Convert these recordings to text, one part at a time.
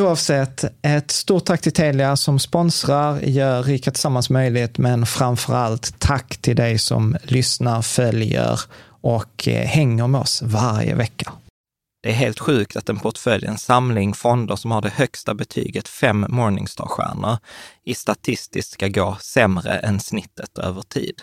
Oavsett, ett stort tack till Telia som sponsrar, gör Rika Tillsammans möjligt, men framför allt tack till dig som lyssnar, följer och eh, hänger med oss varje vecka. Det är helt sjukt att en portfölj, en samling fonder som har det högsta betyget, fem Morningstar-stjärnor, i statistiskt ska gå sämre än snittet över tid.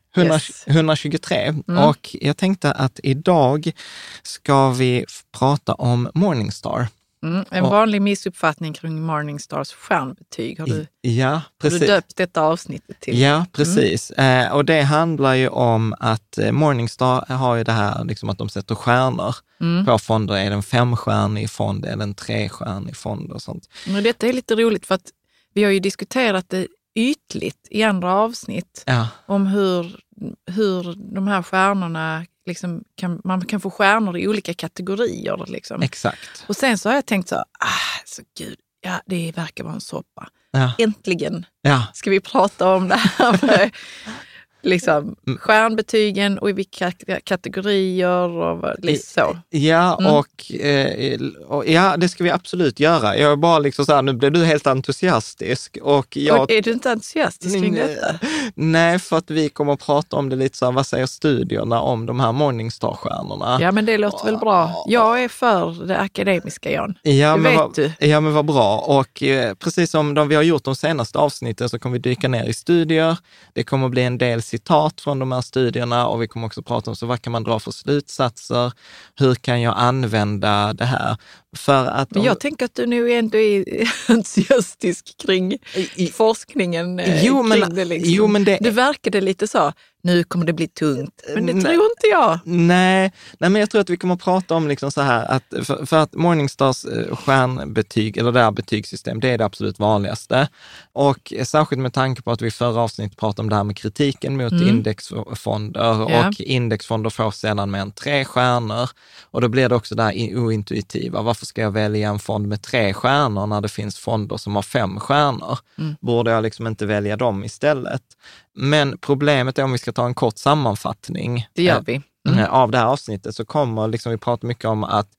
100, Yes. 123. Och jag tänkte att idag ska vi prata om Morningstar. Mm, en Och- vanlig missuppfattning kring Morningstars stjärnbetyg har du, Ja, har precis. du döpt detta avsnittet till. Ja, precis. Eh, och det handlar ju om att eh, Morningstar har ju det här liksom att de sätter stjärnor Mm. på fonder. Är det en femstjärnig fond eller en trestjärnig fond och sånt? Men detta är lite roligt för att vi har ju diskuterat det ytligt i andra avsnitt Ja, om hur, hur de här stjärnorna, liksom kan, man kan få stjärnor i olika kategorier. Liksom. exakt. Och sen så har jag tänkt så, ah, så gud, ja, det verkar vara en soppa. Ja, Äntligen ja, ska vi prata om det här liksom, Mm. stjärnbetygen och i vilka kategorier och lite så. ja, Mm. och, eh, och ja, det ska vi absolut göra. Jag är bara liksom så här, nu blev du helt entusiastisk och jag Och är du inte entusiastisk kring Nej. detta? Nej, för att vi kommer att prata om det lite så här, vad säger studierna om de här Morningstar-stjärnorna? Ja, men det låter väl bra. Jag är för det akademiska, Jan. Ja, Det men vet vad, du. Ja, men vad bra. Och eh, precis som de vi har gjort de senaste avsnitten så kommer vi dyka ner i studier. Det kommer att bli en del citat från de här studierna och vi kommer också prata om så vad kan man dra för slutsatser? Hur kan jag använda det här? För att om- jag tänker att du nu ändå är entusiastisk kring i- forskningen eh, Jo, kring men- det. Liksom. jo, men det- Du verkade lite så, nu kommer det bli tungt. Men det tror inte jag. Nej, nej, men jag tror att vi kommer att prata om liksom så här att för, för att Morningstars eh, stjärnbetyg, eller det här betygssystem, det är det absolut vanligaste. Och särskilt med tanke på att vi i förra avsnittet pratade om det här med kritiken mot indexfonder Ja. och indexfonder får sällan mer än tre stjärnor. Och då blir det också det här ointuitiva. Varför ska jag välja en fond med tre stjärnor när det finns fonder som har fem stjärnor? Borde jag liksom inte välja dem istället? Men problemet är om vi ska ta en kort sammanfattning Det gör eh, vi. eh, av det här avsnittet så kommer, liksom, vi pratar mycket om att,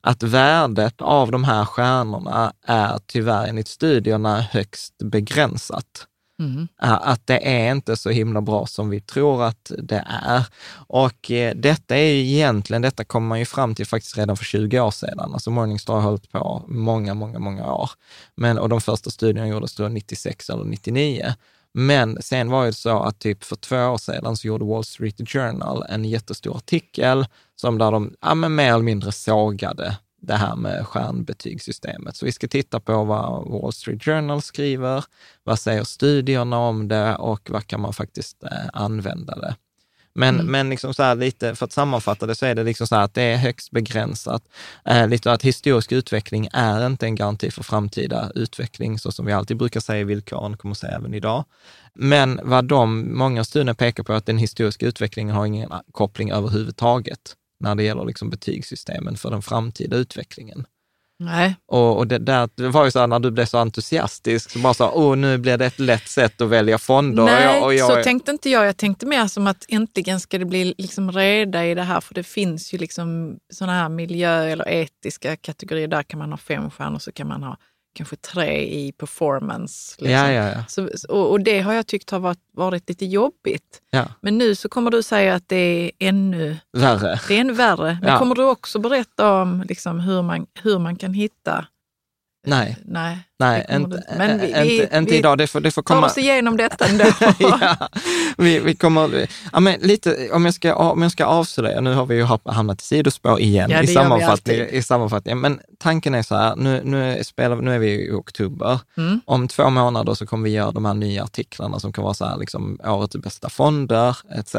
att värdet av de här stjärnorna är tyvärr enligt studierna högst begränsat. Mm. Eh, Att det är inte så himla bra som vi tror att det är. Och eh, detta är ju egentligen, detta kommer man ju fram till faktiskt redan för 20 år sedan. Alltså Morningstar har hållit på många, många, många år. Men, och de första studierna gjordes då 96 eller 99. Men sen var det så att typ för två år sedan så gjorde Wall Street Journal en jättestor artikel som där de ja, men mer eller mindre sågade det här med stjärnbetygssystemet. Så vi ska titta på vad Wall Street Journal skriver, vad säger studierna om det och vad kan man faktiskt eh, använda det. Men, men liksom så lite, för att sammanfatta det så är det liksom så här att det är högst begränsat. Eh, lite att historisk utveckling är inte en garanti för framtida utveckling, så som vi alltid brukar säga i villkoren, kommer att säga även idag. Men vad de, många studier pekar på att den historiska utvecklingen har ingen koppling överhuvudtaget när det gäller liksom betygssystemen för den framtida utvecklingen. Nej, Och, och det, där, det var ju så här när du blev så entusiastisk, så bara så, åh nu blir det ett lätt sätt att välja fonder. Nej och jag, och jag, så tänkte inte jag. Jag tänkte mer som att äntligen ska det bli liksom reda i det här. För det finns ju liksom sådana här miljö eller etiska kategorier. Där kan man ha fem stjärnor, så kan man ha kanske tre i performance. Liksom. ja, ja, ja, Så, och, och det har jag tyckt har varit, varit lite jobbigt. Men nu så kommer du säga att det är ännu, värre. det är ännu värre. Men kommer du också berätta om liksom hur, man, hur man kan hitta... Nej, Nej, nej inte, men vi- inte, vi- inte vi idag. Det får, det får komma. oss igenom detta ändå. ja, vi, vi kommer, ja, men lite, om jag ska, om jag ska avslöja, nu har vi ju hamnat i sidospår igen Ja, i, sammanfattning, i sammanfattningen. Men tanken är så här, nu, nu, spelar, nu är vi i oktober. Mm. Om två månader så kommer vi göra de här nya artiklarna som kan vara så här, liksom, årets bästa fonder etc.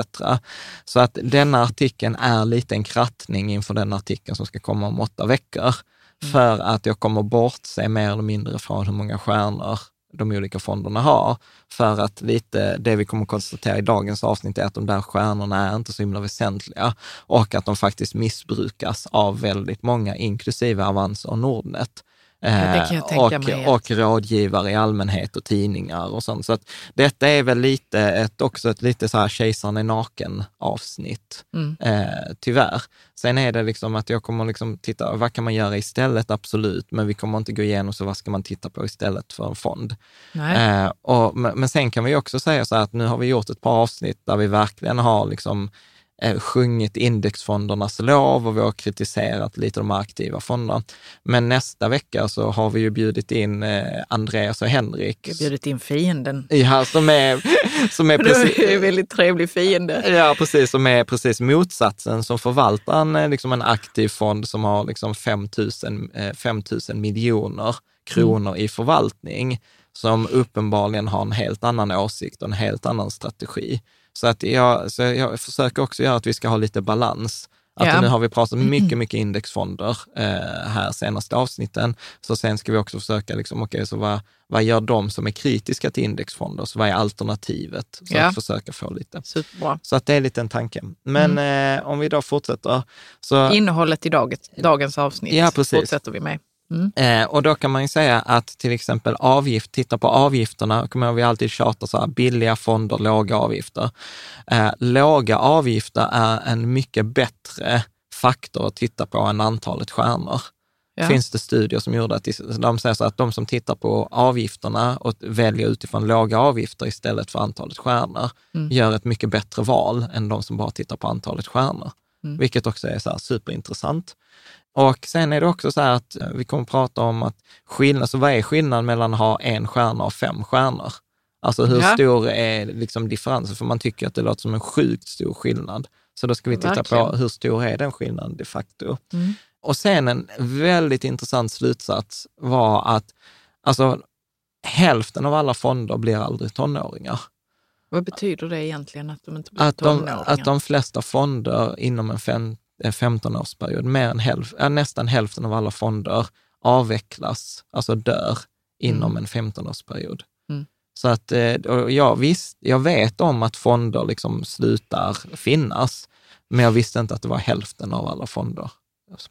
Så att denna artikeln är lite en krattning inför den artikeln som ska komma om åtta veckor. Mm. För att jag kommer bortse mer eller mindre från hur många stjärnor de olika fonderna har. För att lite, det vi kommer konstatera i dagens avsnitt är att de där stjärnorna är inte så himla väsentliga och att de faktiskt missbrukas av väldigt många, inklusive Avanza och Nordnet tänka och, och rådgivare i allmänhet och tidningar och sånt. Så att detta är väl lite ett, också ett lite så här kejsaren är naken avsnitt, Mm. eh, tyvärr. Sen är det liksom att jag kommer liksom titta, vad kan man göra istället? Absolut, men vi kommer inte gå igenom så vad ska man titta på istället för en fond? Eh, och, men men sen kan vi också säga så här att nu har vi gjort ett par avsnitt där vi verkligen har liksom eh, sjungit indexfondernas lov och vi har kritiserat lite de aktiva fonderna. Men nästa vecka så har vi ju bjudit in eh, Andreas och Henrik. Jag har bjudit in fienden. Ja, som är, som är Det är en precis, väldigt trevlig fiende. Ja, precis. Som är precis motsatsen, som förvaltar en, eh, liksom en aktiv fond som har liksom 5 000, eh, 5 000 miljoner kronor i förvaltning, som uppenbarligen har en helt annan åsikt och en helt annan strategi. Så, att jag, så jag försöker också göra att vi ska ha lite balans. Att Ja. nu har vi pratat mycket, mycket indexfonder eh, här senaste avsnitten. Så sen ska vi också försöka, liksom, okej, så vad, vad gör de som är kritiska till indexfonder? Så vad är alternativet? Så Ja. att försöka få lite. Superbra. Så att det är lite en tanke. Men Mm. eh, om vi då fortsätter. Så, Innehållet i dagens, dagens avsnitt Ja, precis. fortsätter vi med. Eh, och då kan man ju säga att till exempel avgift, titta på avgifterna, kommer ihåg vi alltid tjatar så här, billiga fonder, låga avgifter. Eh, låga avgifter är en mycket bättre faktor att titta på än antalet stjärnor. Ja. finns det studier som gjorde att de säger så att de som tittar på avgifterna och väljer utifrån låga avgifter istället för antalet stjärnor Mm. gör ett mycket bättre val än de som bara tittar på antalet stjärnor. Mm. Vilket också är så superintressant. Och sen är det också så här att vi kommer att prata om att skillnad, så vad är skillnaden mellan att ha en stjärna och fem stjärnor? Alltså hur Ja. stor är liksom differensen? För man tycker att det låter som en sjukt stor skillnad. Så då ska vi titta på Verkligen. hur stor är den skillnaden de facto. Mm. Och sen en väldigt intressant slutsats var att alltså, hälften av alla fonder blir aldrig tonåringar. Vad betyder det egentligen att de inte blir Att de, tonåringar? att de flesta fonder inom en, fem, 15-årsperiod, mer än hälf, ja, nästan hälften av alla fonder avvecklas, alltså dör, inom en 15-årsperiod. Mm. Så att, eh, jag, visst, jag vet om att fonder liksom slutar finnas, men jag visste inte att det var hälften av alla fonder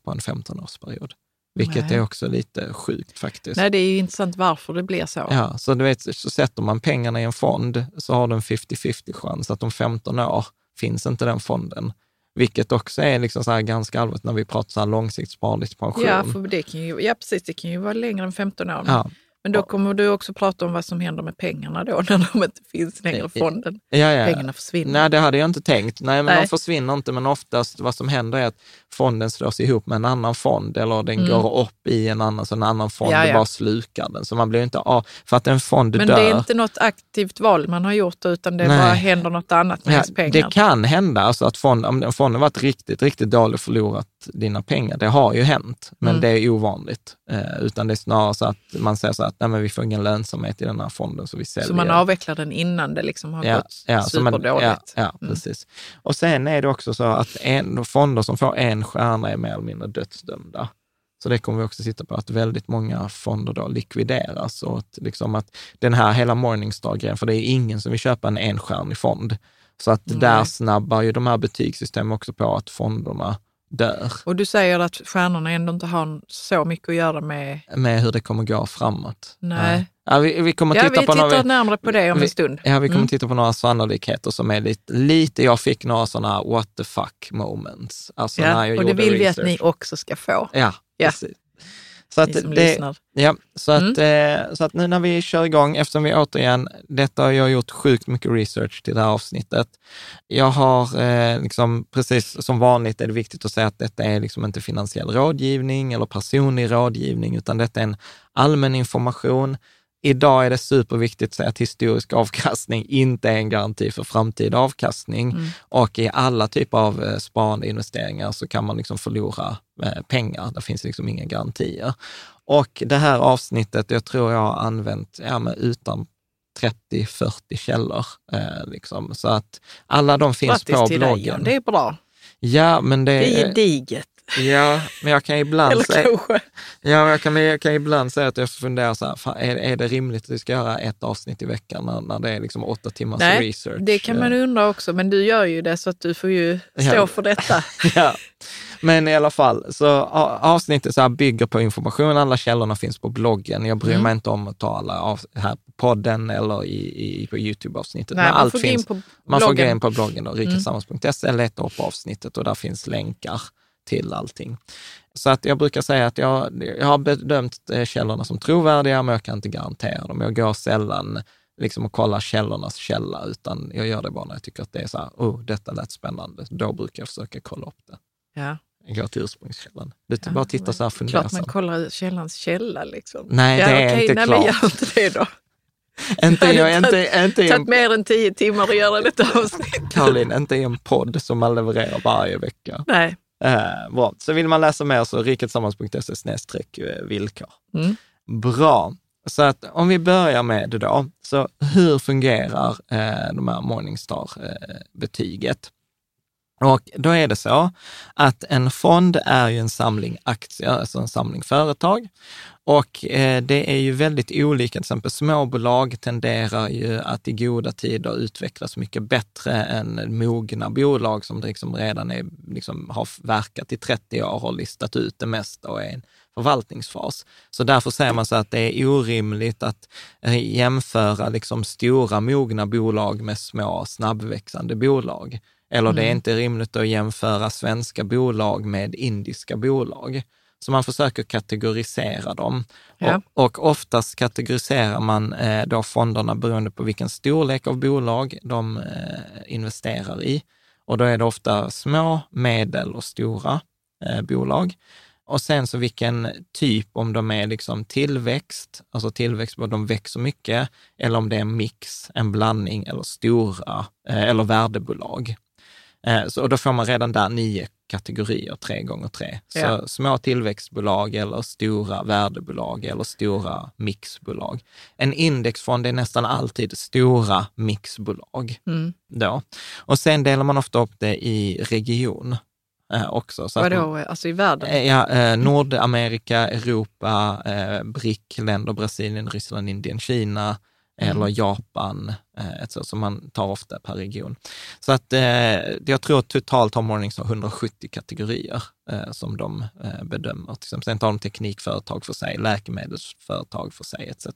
på en 15-årsperiod. Vilket Nej. är också lite sjukt faktiskt. Nej, det är ju intressant varför det blir så. Ja, så du vet, så sätter man pengarna i en fond så har du en 50-50 chans att om 15 år finns inte den fonden. Vilket också är liksom så ganska allvarligt när vi pratar så här långsiktigt sparligt pension. Ja, för det kan ju, ja, precis. Det kan ju vara längre än 15 år. ja, Men då kommer du också prata om vad som händer med pengarna då, när de inte finns längre i fonden. ja, ja. Pengarna försvinner. Nej, det hade jag inte tänkt. Nej, men Nej. de försvinner inte, men oftast vad som händer är att fonden slås ihop med en annan fond eller den går upp i en annan, så en annan fond Mm. Ja, ja. bara slukar den. Så man blir inte av, för att en fond Men dör. det är inte något aktivt val man har gjort, utan det Nej. bara händer något annat med Ja, ens pengar. det kan hända, alltså att fond, om fonden varit riktigt, riktigt dålig och förlorat dina pengar. Det har ju hänt, men Mm. det är ovanligt. Eh, utan det är snarare så att man säger så att nej, men vi får ingen lönsamhet i den här fonden, så vi säljer. Så man avvecklar den innan det liksom har Ja, gått ja, superdåligt. Ja, ja precis. Och sen är det också så att en, fonder som får en stjärna är mer eller mindre dödsdömda. Så det kommer vi också titta på, att väldigt många fonder då likvideras och att, liksom att den här hela Morningstar-grejen, för det är ingen som vill köpa en enstjärnig fond. Så att där snabbar ju de här betygssystemen också på att fonderna dör Och du säger att stjärnorna ändå inte har så mycket att göra med... med hur det kommer gå framåt. Nej. Ja, vi, vi kommer Ja, titta vi på tittar några... närmare på det om vi- en stund. Ja, vi kommer Mm. titta på några sannolikheter som är lite, lite, jag fick några sådana what the fuck moments. Alltså när Ja, jag och det vill vi att research. ni också ska få, Ja, Ja. precis. Så att, det, ja, så, att, Mm. eh, så att nu när vi kör igång, eftersom vi återigen, detta har jag gjort sjukt mycket research till det här avsnittet. Jag har, eh, liksom, precis som vanligt är det viktigt att säga att detta är liksom inte finansiell rådgivning eller personlig rådgivning, utan detta är en allmän information. Idag är det superviktigt att säga att historisk avkastning inte är en garanti för framtida avkastning. Mm. Och i alla typer av eh, sparande investeringar så kan man liksom förlora pengar. Det finns liksom inga garantier. Och det här avsnittet, jag tror jag har använt ja, men utan 30-40 källor. Eh, liksom. Så att alla de finns Grattis på till dig, bloggen. Jan. Det är bra. Ja, men det, Det är gediget. Ja, men jag kan ibland Eller säga, ja, jag kan, jag kan ibland säga att jag funderar så här, fan, är, är det rimligt att vi ska göra ett avsnitt i veckan när, när det är liksom åtta timmars Nej, research? det kan man undra också, men du gör ju det så att du får ju stå Ja. för detta. ja. Men i alla fall, så avsnittet så bygger på information. Alla källorna finns på bloggen. Jag bryr Mm. mig inte om att ta alla av, här på podden eller i, i, på YouTube-avsnittet. Nej, Men man allt får finns. på Man får gå bloggen. Mm. in på bloggen då, riketsammans.se, leta upp avsnittet och där finns länkar till allting. Så att jag brukar säga att jag, jag har bedömt eh, källorna som trovärdiga, men jag kan inte garantera dem. Jag går sällan liksom och kollar källornas källa, utan jag gör det bara när jag tycker att det är så här, oh, detta lät spännande. Då brukar jag försöka kolla upp det. Ja. Jag går till ursprungskällan. Du Ja, bara titta så här Klart man kollar källans källa liksom. Nej, det är okej, inte nej, klart. Men gör inte det då. Inte, jag, hade inte, inte, i tagit en, mer än tio timmar att göra detta avsnitt. Caroline, inte i en podd som man levererar varje vecka. Nej. Eh, bra. Så vill man läsa mer så riketsammans.se snedstreck eh, villkor. Mm. Bra. Så att om vi börjar med det då, så hur fungerar eh, de här Morningstar-betyget? Och då är det så att en fond är ju en samling aktier, alltså en samling företag. Och eh, det är ju väldigt olika, till exempel småbolag tenderar ju att i goda tider utvecklas mycket bättre än mogna bolag som liksom redan är, liksom, har verkat i 30 år och listat ut det mesta och är i en förvaltningsfas. Så därför säger man så att det är orimligt att eh, jämföra liksom stora mogna bolag med små snabbväxande bolag. Eller det är inte rimligt att jämföra svenska bolag med indiska bolag. Så man försöker kategorisera dem. Ja. Och, och oftast kategoriserar man eh, då fonderna beroende på vilken storlek av bolag de eh, investerar i. Och då är det ofta små, medel och stora eh, bolag. Och sen så vilken typ, om de är liksom tillväxt, alltså tillväxt, de växer mycket, eller om det är en mix, en blandning eller stora, eh, eller värdebolag. Eh, så, och då får man redan där nio kategorier, tre gånger tre. Så Ja. små tillväxtbolag eller stora värdebolag eller stora mixbolag. En indexfond är nästan alltid stora mixbolag. Mm. Då. Och sen delar man ofta upp det i region eh, också. Så att man- Vadå, alltså i världen? Eh, Ja, eh, Nordamerika, Europa, eh, BRIC-länder, Brasilien, Ryssland, Indien, Kina Mm. eller Japan, eh, etc. som man tar ofta per region. Så att eh, jag tror att totalt har Morningstar 170 kategorier eh, som de eh, bedömer. Sen tar de teknikföretag för sig, läkemedelsföretag för sig etc.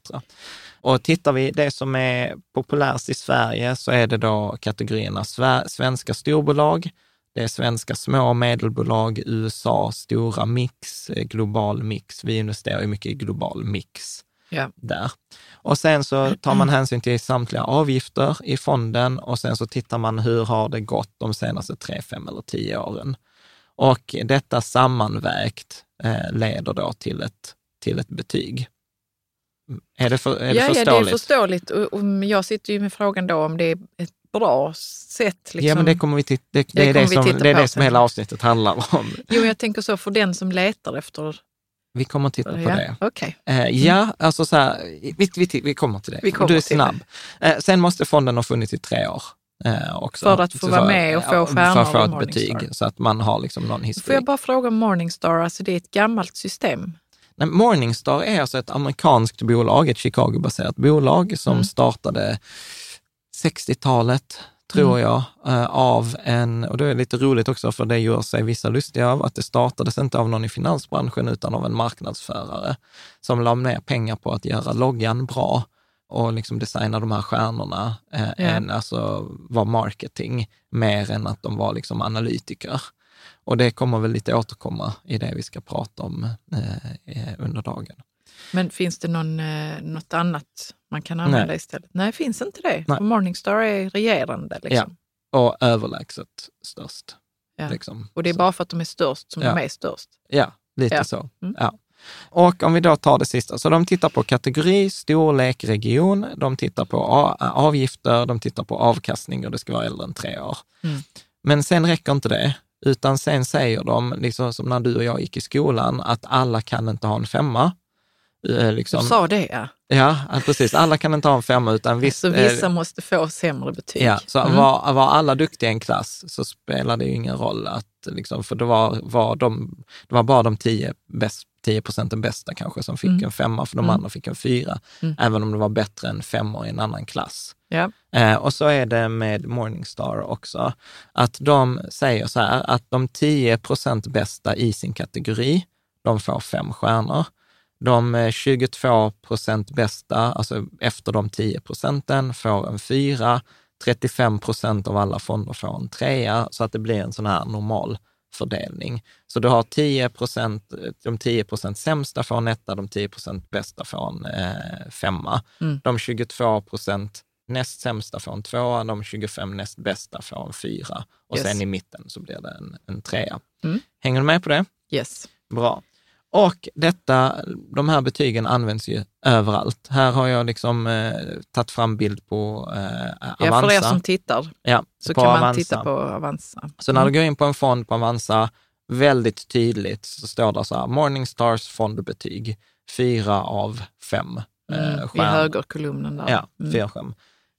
Och tittar vi det som är populärt i Sverige så är det då kategorierna svenska storbolag, det är svenska små och medelbolag, USA, stora mix, eh, global mix. Vi investerar ju mycket i global mix Ja. där. Och sen så tar man hänsyn till samtliga avgifter i fonden och sen så tittar man hur har det gått de senaste tre, fem eller tio åren. Och detta sammanvägt eh, leder då till ett, till ett betyg. Är det, för, är det ja, ja, det är förståeligt? förståeligt. Och, och jag sitter ju med frågan då om det är ett bra sätt. Liksom. Ja, men det kommer vi titta, det, det, Det är det, som, titta det är på det som hela avsnittet handlar om. Jo, jag tänker så för den som letar efter... Vi kommer att titta på ja, det. Okej. Eh, ja, alltså så här, vi, vi, vi kommer till det. Vi kommer du är snabb. Eh, sen måste fonden ha funnits i tre år. Eh, också. För att få Så- vara med och få stjärnor För att få ett betyg, så att man har liksom någon Får historik. jag bara fråga om Morningstar, alltså det är ett gammalt system? Nej, Morningstar är alltså ett amerikanskt bolag, ett Chicago-baserat bolag som Mm. startade 60-talet, tror Mm. jag, eh, av en, och det är lite roligt också för det gör sig vissa lustiga av, att det startades inte av någon i finansbranschen utan av en marknadsförare som la ner pengar på att göra loggan bra och liksom designa de här stjärnorna, eh, Ja. än, alltså var marketing, mer än att de var liksom analytiker. Och det kommer väl lite återkomma i det vi ska prata om eh, eh, under dagen. Men finns det någon, eh, något annat man kan använda Nej. istället? Nej, finns inte det. Nej. För Morningstar är regerande. Liksom. Och överlägset störst. Ja. Liksom. Och det är bara för att de är störst som Ja. de är störst. Ja, lite Ja. så. Mm. Ja. Och om vi då tar det sista, så de tittar på kategori, storlek, region, de tittar på avgifter, de tittar på avkastning och det ska vara äldre än tre år. Mm. Men sen räcker inte det, utan sen säger de, liksom som när du och jag gick i skolan, att alla kan inte ha en femma. Eh, Du Liksom, sa det ja. ja, precis. Alla kan inte ha en femma, utan visst, så eh, vissa måste få sämre betyg. Ja, så Mm. var, var alla duktiga i en klass så spelar det ju ingen roll att, liksom, för det var, var, de, det var bara de 10, bäst, 10 procenten bästa kanske som fick Mm. en femma, för de Mm. andra fick en fyra, Mm. även om det var bättre än femmor i en annan klass. Ja. Eh, och så är det med Morningstar också, att de säger så här, att de 10 procent bästa i sin kategori, de får fem stjärnor. De eh, 22 procent bästa, alltså efter de 10 procenten, får en fyra. 35 procent av alla fonder får en trea, så att det blir en sån här normal fördelning. Så du har 10 procent, de 10 procent sämsta får en etta, de 10 procent bästa får en eh, femma. Mm. De 22 procent näst sämsta får en tvåa, de 25 näst bästa får en fyra och Yes. sen i mitten så blir det en, en trea. Mm. Hänger du med på det? Yes. Bra. Och detta, de här betygen används ju överallt. Här har jag liksom eh, tagit fram bild på eh, Avanza. Ja, för er som tittar ja, så kan man Avanza. titta på Avanza. Så när Mm. du går in på en fond på Avanza, väldigt tydligt så står det så här, Morningstars fondbetyg, fyra av fem eh, Mm, I högerkolumnen där. Ja, Mm. fyra skärm.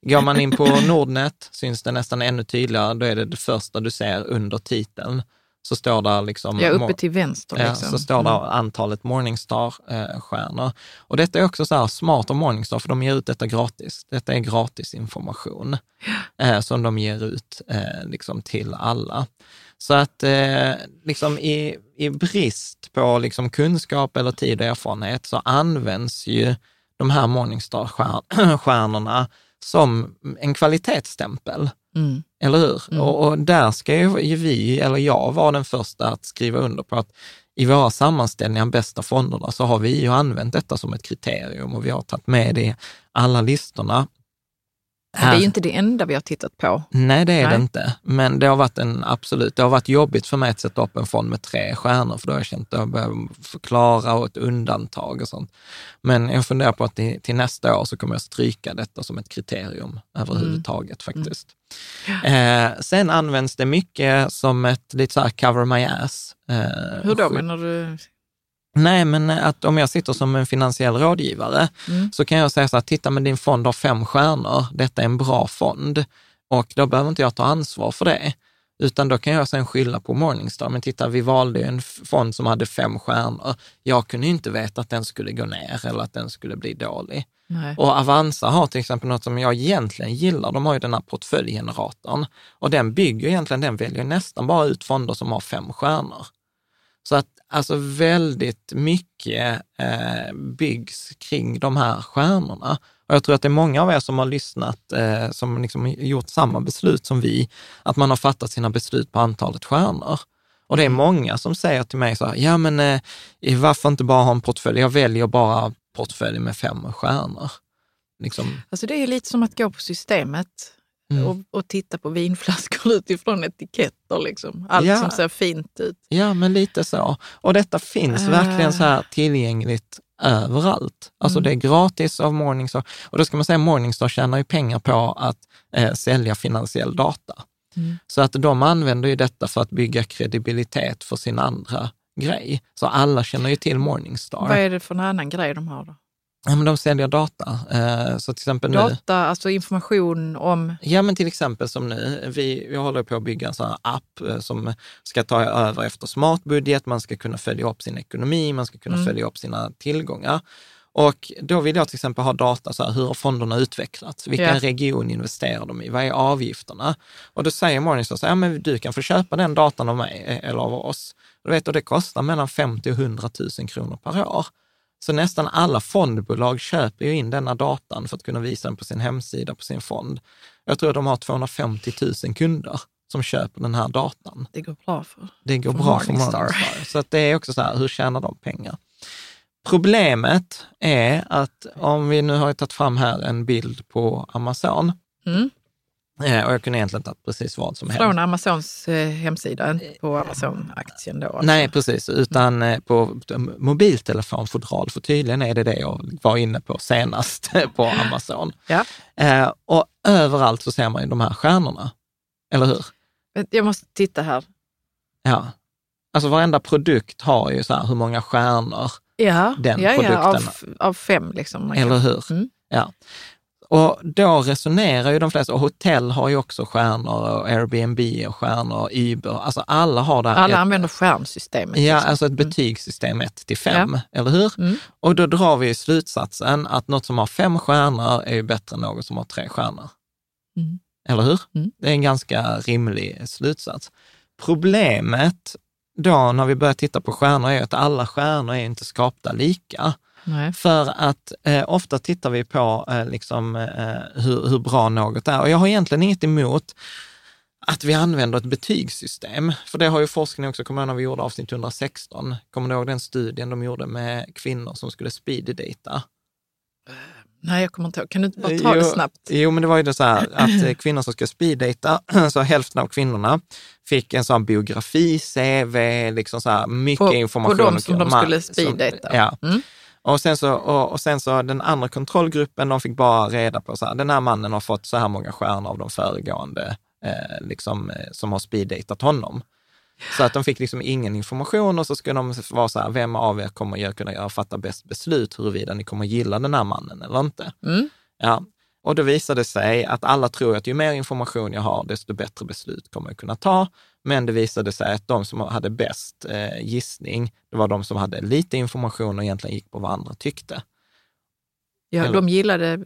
Går man in på Nordnet syns det nästan ännu tydligare. Då är det det första du ser under titeln. Så står där liksom... Ja, uppe till vänster. Ja, liksom. så står det Mm. antalet Morningstar-stjärnor. Och detta är också så här smart av Morningstar, för de ger ut detta gratis. Detta är gratis information eh, som de ger ut eh, liksom till alla. Så att eh, liksom i, i brist på liksom kunskap eller tid och erfarenhet så används ju de här Morningstar-stjärnorna som en kvalitetsstämpel. Mm. Eller hur? Mm. Och, och där ska ju vi, eller jag, vara den första att skriva under på att i våra sammanställningar av bästa fonderna så har vi ju använt detta som ett kriterium och vi har tagit med det i alla listorna. Det är ju inte det enda vi har tittat på. Nej, det är Nej. det inte. Men det har varit en absolut, det har varit jobbigt för mig att sätta upp en fond med tre stjärnor, för då har jag känt att jag behöver förklara och ett undantag och sånt. Men jag funderar på att till, till nästa år så kommer jag stryka detta som ett kriterium överhuvudtaget Mm. faktiskt. Eh, sen används det mycket som ett lite så här cover my ass. Eh, Hur då menar du? Nej, men att om jag sitter som en finansiell rådgivare Mm. så kan jag säga så här, titta men din fond har fem stjärnor, detta är en bra fond och då behöver inte jag ta ansvar för det. Utan då kan jag sen skylla på Morningstar. Men titta, vi valde en fond som hade fem stjärnor. Jag kunde inte veta att den skulle gå ner eller att den skulle bli dålig. Nej. Och Avanza har till exempel något som jag egentligen gillar. De har ju den här portföljgeneratorn och den bygger egentligen, den väljer nästan bara ut fonder som har fem stjärnor. Så att alltså väldigt mycket eh, byggs kring de här stjärnorna. Och jag tror att det är många av er som har lyssnat, eh, som liksom gjort samma beslut som vi, att man har fattat sina beslut på antalet stjärnor. Och det är många som säger till mig så här, ja men eh, varför inte bara ha en portfölj? Jag väljer bara portfölj med fem stjärnor. Liksom, Alltså det är lite som att gå på systemet Mm. och, och titta på vinflaskor utifrån etiketter. Liksom. Allt Ja. som ser fint ut. Ja, men lite så. Och detta finns Äh. verkligen så här tillgängligt överallt. Alltså Mm. det är gratis av Morningstar. Och då ska man säga Morningstar tjänar ju pengar på att eh, sälja finansiell data. Mm. Så att de använder ju detta för att bygga kredibilitet för sin andra grej. Så alla känner ju till Morningstar. Vad är det för en annan grej de har då? Ja, men de säljer data. Eh, så till exempel nu, Data, alltså information om... Ja, men till exempel som nu, vi, vi håller på att bygga en sån här app eh, som ska ta över efter smartbudget, man ska kunna följa upp sin ekonomi, man ska kunna Mm. följa upp sina tillgångar. Och då vill jag till exempel ha data, så här, hur har fonderna utvecklats? Vilken Ja. region investerar de i? Vad är avgifterna? Och då säger Morningstar så här, ja, men du kan få köpa den datan av mig eh, eller av oss. Du vet, och det kostar mellan 50 och 100 000 kronor per år. Så nästan alla fondbolag köper ju in denna datan för att kunna visa den på sin hemsida, på sin fond. Jag tror att de har 250 000 kunder som köper den här datan. Det går bra för. Det går För bra för Morningstar. Morningstar. Så att det är också så här, hur tjänar de pengar? Problemet är att om vi nu har tagit fram här en bild på Amazon, Mm. Eh, och jag kunde egentligen tagit precis vad som helst. Från Amazons eh, hemsida, inte på Amazon-aktien då. Alltså. Nej, precis, utan eh, på mobiltelefonfodral, för tydligen är det det jag var inne på senast på Amazon. Ja. Eh, och överallt så ser man ju de här stjärnorna, eller hur? Jag måste titta här. Ja. Alltså varenda produkt har ju så här hur många stjärnor, Ja, Den ja, ja produkten. av, av fem. Liksom. Eller hur? Mm. Ja. Och då resonerar ju de flesta, och hotell har ju också stjärnor, och Airbnb och stjärnor, Uber, alltså alla har det här. Alla ett- använder stjärnsystemet. Ja, liksom. alltså ett Mm. betygssystem 1 till 5, eller hur? Mm. Och då drar vi slutsatsen att något som har fem stjärnor är ju bättre än något som har tre stjärnor. Mm. Eller hur? Mm. Det är en ganska rimlig slutsats. Problemet då när vi börjar titta på stjärnor är att alla stjärnor är inte skapta lika. Nej. För att eh, ofta tittar vi på eh, liksom, eh, hur, hur bra något är. Och jag har egentligen inget emot att vi använder ett betygssystem. För det har ju forskning också, kommer jag ihåg när vi gjorde avsnitt 116, kommer du ihåg den studien de gjorde med kvinnor som skulle speeddejta? Nej, jag kommer inte ihåg. Kan du inte bara ta det Jo, snabbt? Jo, men det var ju det så här att eh, kvinnor som ska speeddejta, så hälften av kvinnorna fick en sån biografi, CV, liksom så här mycket På- på information. de och- som de skulle speeddejta. Ja. Mm. Och sen, så, och, och sen så den andra kontrollgruppen, de fick bara reda på så här, den här mannen har fått så här många stjärnor av de föregående eh, liksom, eh, som har speeddejtat honom. Så att de fick liksom ingen information och så skulle de vara så här, vem av er kommer göra, kunna göra, fatta bäst beslut huruvida ni kommer gilla den här mannen eller inte. Mm. Ja. Och då visade det sig att alla tror att ju mer information jag har, desto bättre beslut kommer jag kunna ta. Men det visade sig att de som hade bäst eh, gissning, det var de som hade lite information och egentligen gick på vad andra tyckte. Ja, Eller- de gillade...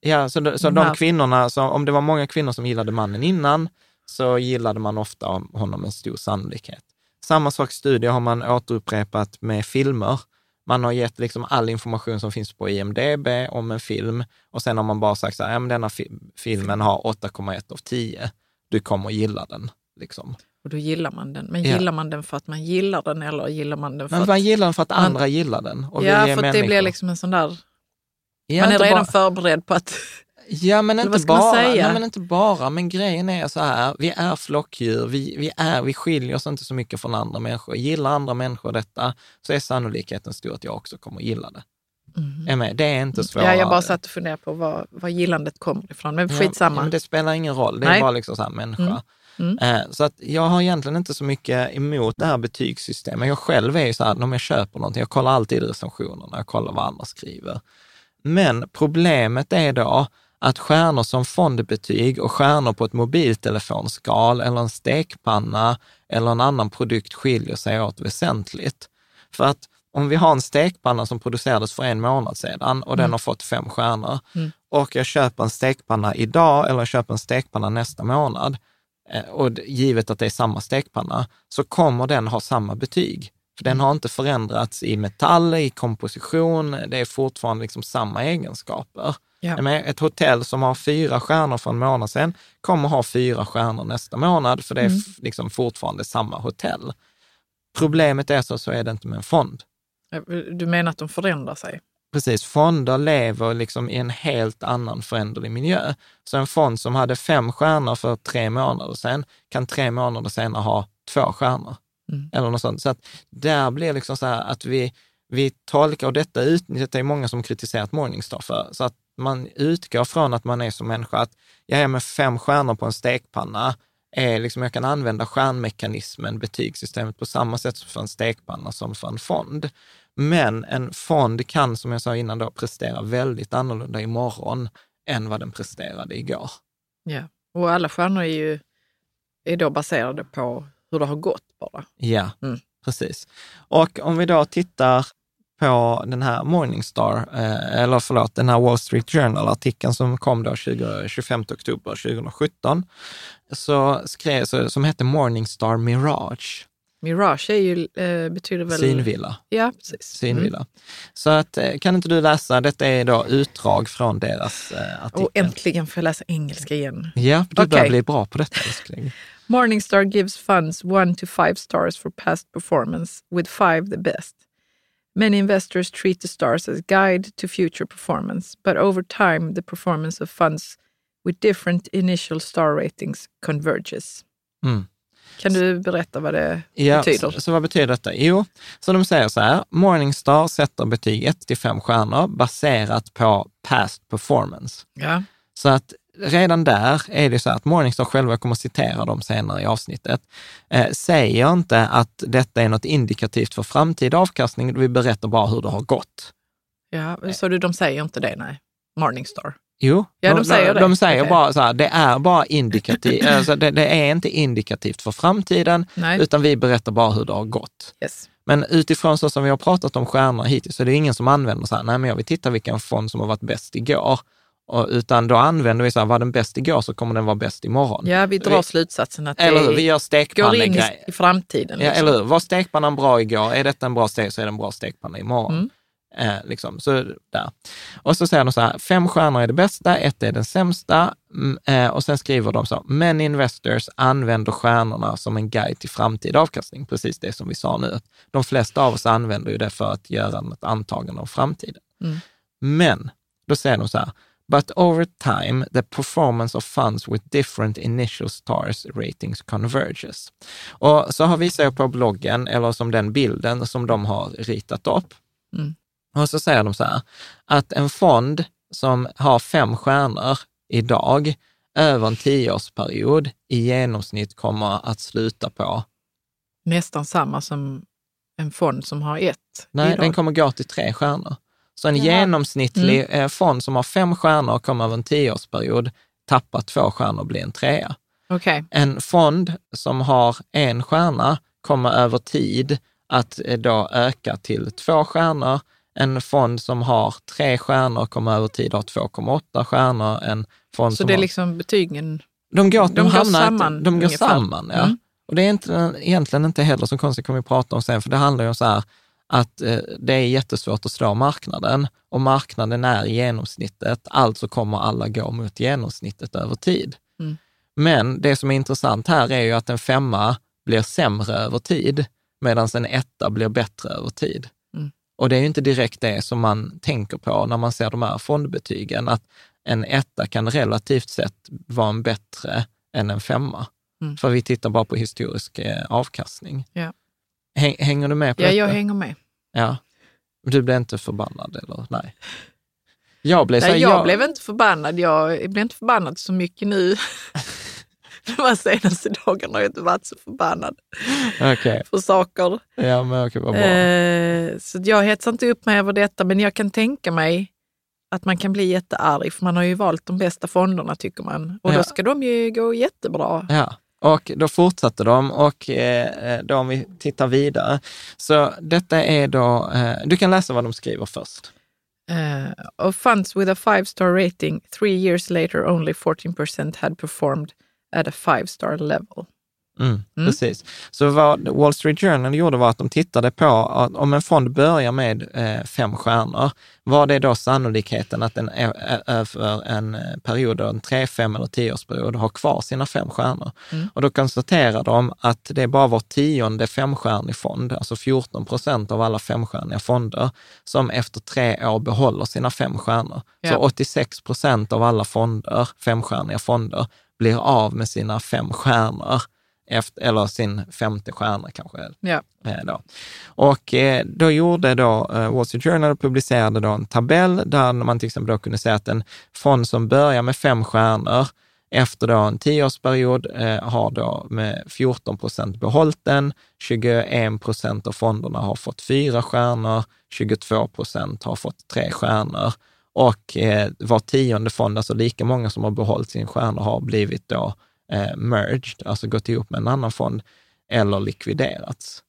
Ja, så, de, så De de kvinnorna, så om det var många kvinnor som gillade mannen innan, så gillade man ofta honom med stor sannolikhet. Samma sak studier har man återupprepat med filmer. Man har gett liksom all information som finns på IMDB om en film och sen har man bara sagt så här, ja, men denna fi- filmen har 8,1 av 10. Du kommer gilla den. Liksom. Och då gillar man den. Men Ja. gillar man den för att man gillar den eller gillar man den för Men att... man gillar den för att man- andra gillar den. Och ja, för att det blir liksom en sån där... Ja, man är redan bara- förberedd på att... Ja, men inte man bara. Nej, men inte bara. Men grejen är så här, vi är flockdjur. Vi, vi, är, vi skiljer oss inte så mycket från andra människor. Gillar andra människor detta, så är sannolikheten stor att jag också kommer gilla det. Med? Det är inte svårare. Mm. Ja, jag bara satt och funderade på var, var gillandet kommer ifrån. Men skitsamma. Ja, men det spelar ingen roll. Det är Nej. bara liksom så här människa. Mm. Mm. Eh, Så att jag har egentligen inte så mycket emot det här betygssystemet. Jag själv är ju så här, om jag köper någonting, jag kollar alltid recensionerna, jag kollar vad andra skriver. Men problemet är då att stjärnor som fondbetyg och stjärnor på ett mobiltelefonskal eller en stekpanna eller en annan produkt skiljer sig åt väsentligt. För att om vi har en stekpanna som producerades för en månad sedan och den har fått fem stjärnor Mm. och jag köper en stekpanna idag eller jag köper en stekpanna nästa månad, och d- givet att det är samma stekpanna, så kommer den ha samma betyg. För den har inte förändrats i metall, i komposition, det är fortfarande liksom samma egenskaper. Ja. Ett hotell som har fyra stjärnor för en månad sedan kommer ha fyra stjärnor nästa månad, för det är Mm. liksom fortfarande samma hotell. Problemet är så, så är det inte med en fond. Du menar att de förändrar sig? Precis, fonder lever liksom i en helt annan föränderlig miljö. Så en fond som hade fem stjärnor för tre månader sedan kan tre månader senare ha två stjärnor. Mm. Eller något sånt. Så att där blir liksom så här att vi, vi tolkar, och detta utnyttjar det är många som kritiserat Morningstar för, så att man utgår från att man är som människa, att jag är med fem stjärnor på en stekpanna, är liksom, jag kan använda stjärnmekanismen, betygssystemet, på samma sätt för en stekpanna som för en fond. Men en fond kan, som jag sa innan, då, prestera väldigt annorlunda imorgon än vad den presterade igår. Ja. Och alla stjärnor är ju är då baserade på hur det har gått bara. Ja, Mm. precis. Och om vi då tittar på den här Morningstar, eh, eller förlåt, den här Wall Street Journal-artikeln som kom då 20, 25 oktober 2017, så skrev, så, som hette Morningstar Mirage, Mirage är ju, eh, betyder väl... synvilla. Ja, precis. synvilla. Så att, eh, kan inte du läsa, detta är då utdrag från deras eh, Mm. artikel. Och äntligen får jag läsa engelska igen. Ja, du börjar Okej. bli bra på detta älskling. Morningstar gives funds one to five stars for past performance, with five the best. Many investors treat the stars as guide to future performance, but over time the performance of funds with different initial star ratings converges. Mm. Kan du berätta vad det Ja, betyder? så, så vad betyder detta? Jo, så de säger så här, Morningstar sätter betyg 1 till 5 stjärnor baserat på past performance. Ja. Så att redan där är det så att Morningstar själva, jag kommer citera dem senare i avsnittet, eh, säger inte att detta är något indikativt för framtida avkastning, vi berättar bara hur det har gått. ja, så du, de säger inte det, nej. Morningstar. Jo, Ja, de säger det. de säger Okej. bara så här, det är bara indikativt, alltså det, det är inte indikativt för framtiden, Nej. utan vi berättar bara hur det har gått. Yes. Men utifrån så som vi har pratat om stjärnor hittills, så är det ingen som använder så här, nej men jag vill titta vilken fond som har varit bäst igår. Och, utan då använder vi så här, var den bäst igår så kommer den vara bäst imorgon. Ja, vi drar Vi- slutsatsen att Eller hur? det Vi gör går in i, i framtiden. Ja, liksom. eller hur? Var stekpannan bra igår? Är detta en bra stek så är det en bra stekpanna imorgon. Mm. Eh, liksom. så, där. Och så säger de så här, fem stjärnor är det bästa, ett är den sämsta. Mm, eh, och sen skriver de så, men investors använder stjärnorna som en guide till framtida avkastning. Precis det som vi sa nu. De flesta av oss använder ju det för att göra ett antagande om framtiden. Mm. Men då säger de så här, But over time, the performance of funds with different initial stars ratings converges. Och så har vi jag på bloggen, eller som den bilden som de har ritat upp. Mm. Och så säger de så här, att en fond som har fem stjärnor idag, över en tioårsperiod, i genomsnitt kommer att sluta på, Nästan samma som en fond som har ett. nej, idag. den kommer gå till tre stjärnor. Så en Jaha. genomsnittlig eh, fond som har fem stjärnor kommer över en tioårsperiod tappa två stjärnor och bli en trea. Okej, En fond som har en stjärna kommer över tid att eh, då öka till två stjärnor. En fond som har tre stjärnor kommer över tid ha 2,8 stjärnor. En fond så det är har... liksom betygen. de går, de de går samman inte, de går ungefär. samman. Ja. Mm. Och det är inte, egentligen inte heller så konstigt, kommer vi prata om sen, för det handlar ju om så här att eh, det är jättesvårt att slå marknaden och marknaden är genomsnittet, alltså kommer alla gå mot genomsnittet över tid. Mm. Men det som är intressant här är ju att en femma blir sämre över tid, medan en etta blir bättre över tid. Och det är ju inte direkt det som man tänker på när man ser de här fondbetygen, att en etta kan relativt sett vara en bättre än en femma. Mm. För vi tittar bara på historisk eh, avkastning. Ja. Häng, hänger du med på Ja, detta? jag hänger med. Ja. Du blev inte förbannad eller? Nej. Jag blev Nej, här, jag blev inte förbannad. Jag blev inte förbannad så mycket nu. De senaste dagarna har jag inte varit så förbannad Okej, för saker. ja men okej, vad bra. Eh, så jag hetsar inte upp mig över detta, men jag kan tänka mig att man kan bli jättearg, för man har ju valt de bästa fonderna tycker man. Och Ja. då ska de ju gå jättebra. Ja, och då fortsatte de och eh, då om vi tittar vidare. Så detta är då, eh, du kan läsa vad de skriver först. Uh, of funds with a five star rating, three years later only 14% had performed at a five star level. Mm, Mm. Precis. Så vad Wall Street Journal gjorde var att de tittade på att om en fond börjar med eh, fem stjärnor, vad är då sannolikheten att den över en eh, period, en tre, fem eller tioårsperiod, har kvar sina fem stjärnor? Mm. Och då konstaterar de att det är bara var tionde femstjärnig fond, alltså 14 procent av alla femstjärniga fonder, som efter tre år behåller sina fem stjärnor. Så Ja. 86 procent av alla fonder, femstjärniga fonder, blir av med sina fem stjärnor efter, eller sin femte stjärna kanske. Ja. Eh, då. Och eh, då gjorde då eh, Wall Street Journal publicerade då en tabell där man till exempel kunde säga att en fond som börjar med fem stjärnor efter då en tioårsperiod eh, har då med 14 procent behållit den, 21 procent av fonderna har fått fyra stjärnor, 22 procent har fått tre stjärnor och eh, var tionde fond, alltså lika många som har behållit sin stjärna, har blivit då eh, merged, alltså gått ihop med en annan fond eller likviderats.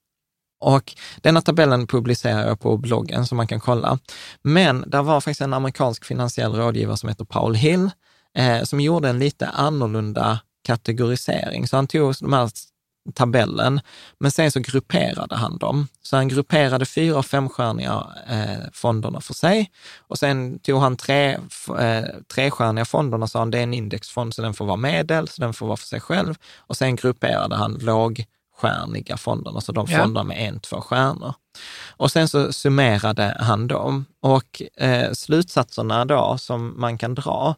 Och denna tabellen publicerar jag på bloggen som man kan kolla. Men där var faktiskt en amerikansk finansiell rådgivare som heter Paul Hill, eh, som gjorde en lite annorlunda kategorisering. Så han tog de här tabellen, men sen så grupperade han dem. Så han grupperade fyra och femstjärniga eh, fonderna för sig och sen tog han tre, eh, trestjärniga fonderna, sa han det är en indexfond så den får vara medel, så den får vara för sig själv. Och sen grupperade han lågstjärniga fonderna, så de Ja. fonderna med en, två stjärnor. Och sen så summerade han dem och eh, slutsatserna då som man kan dra,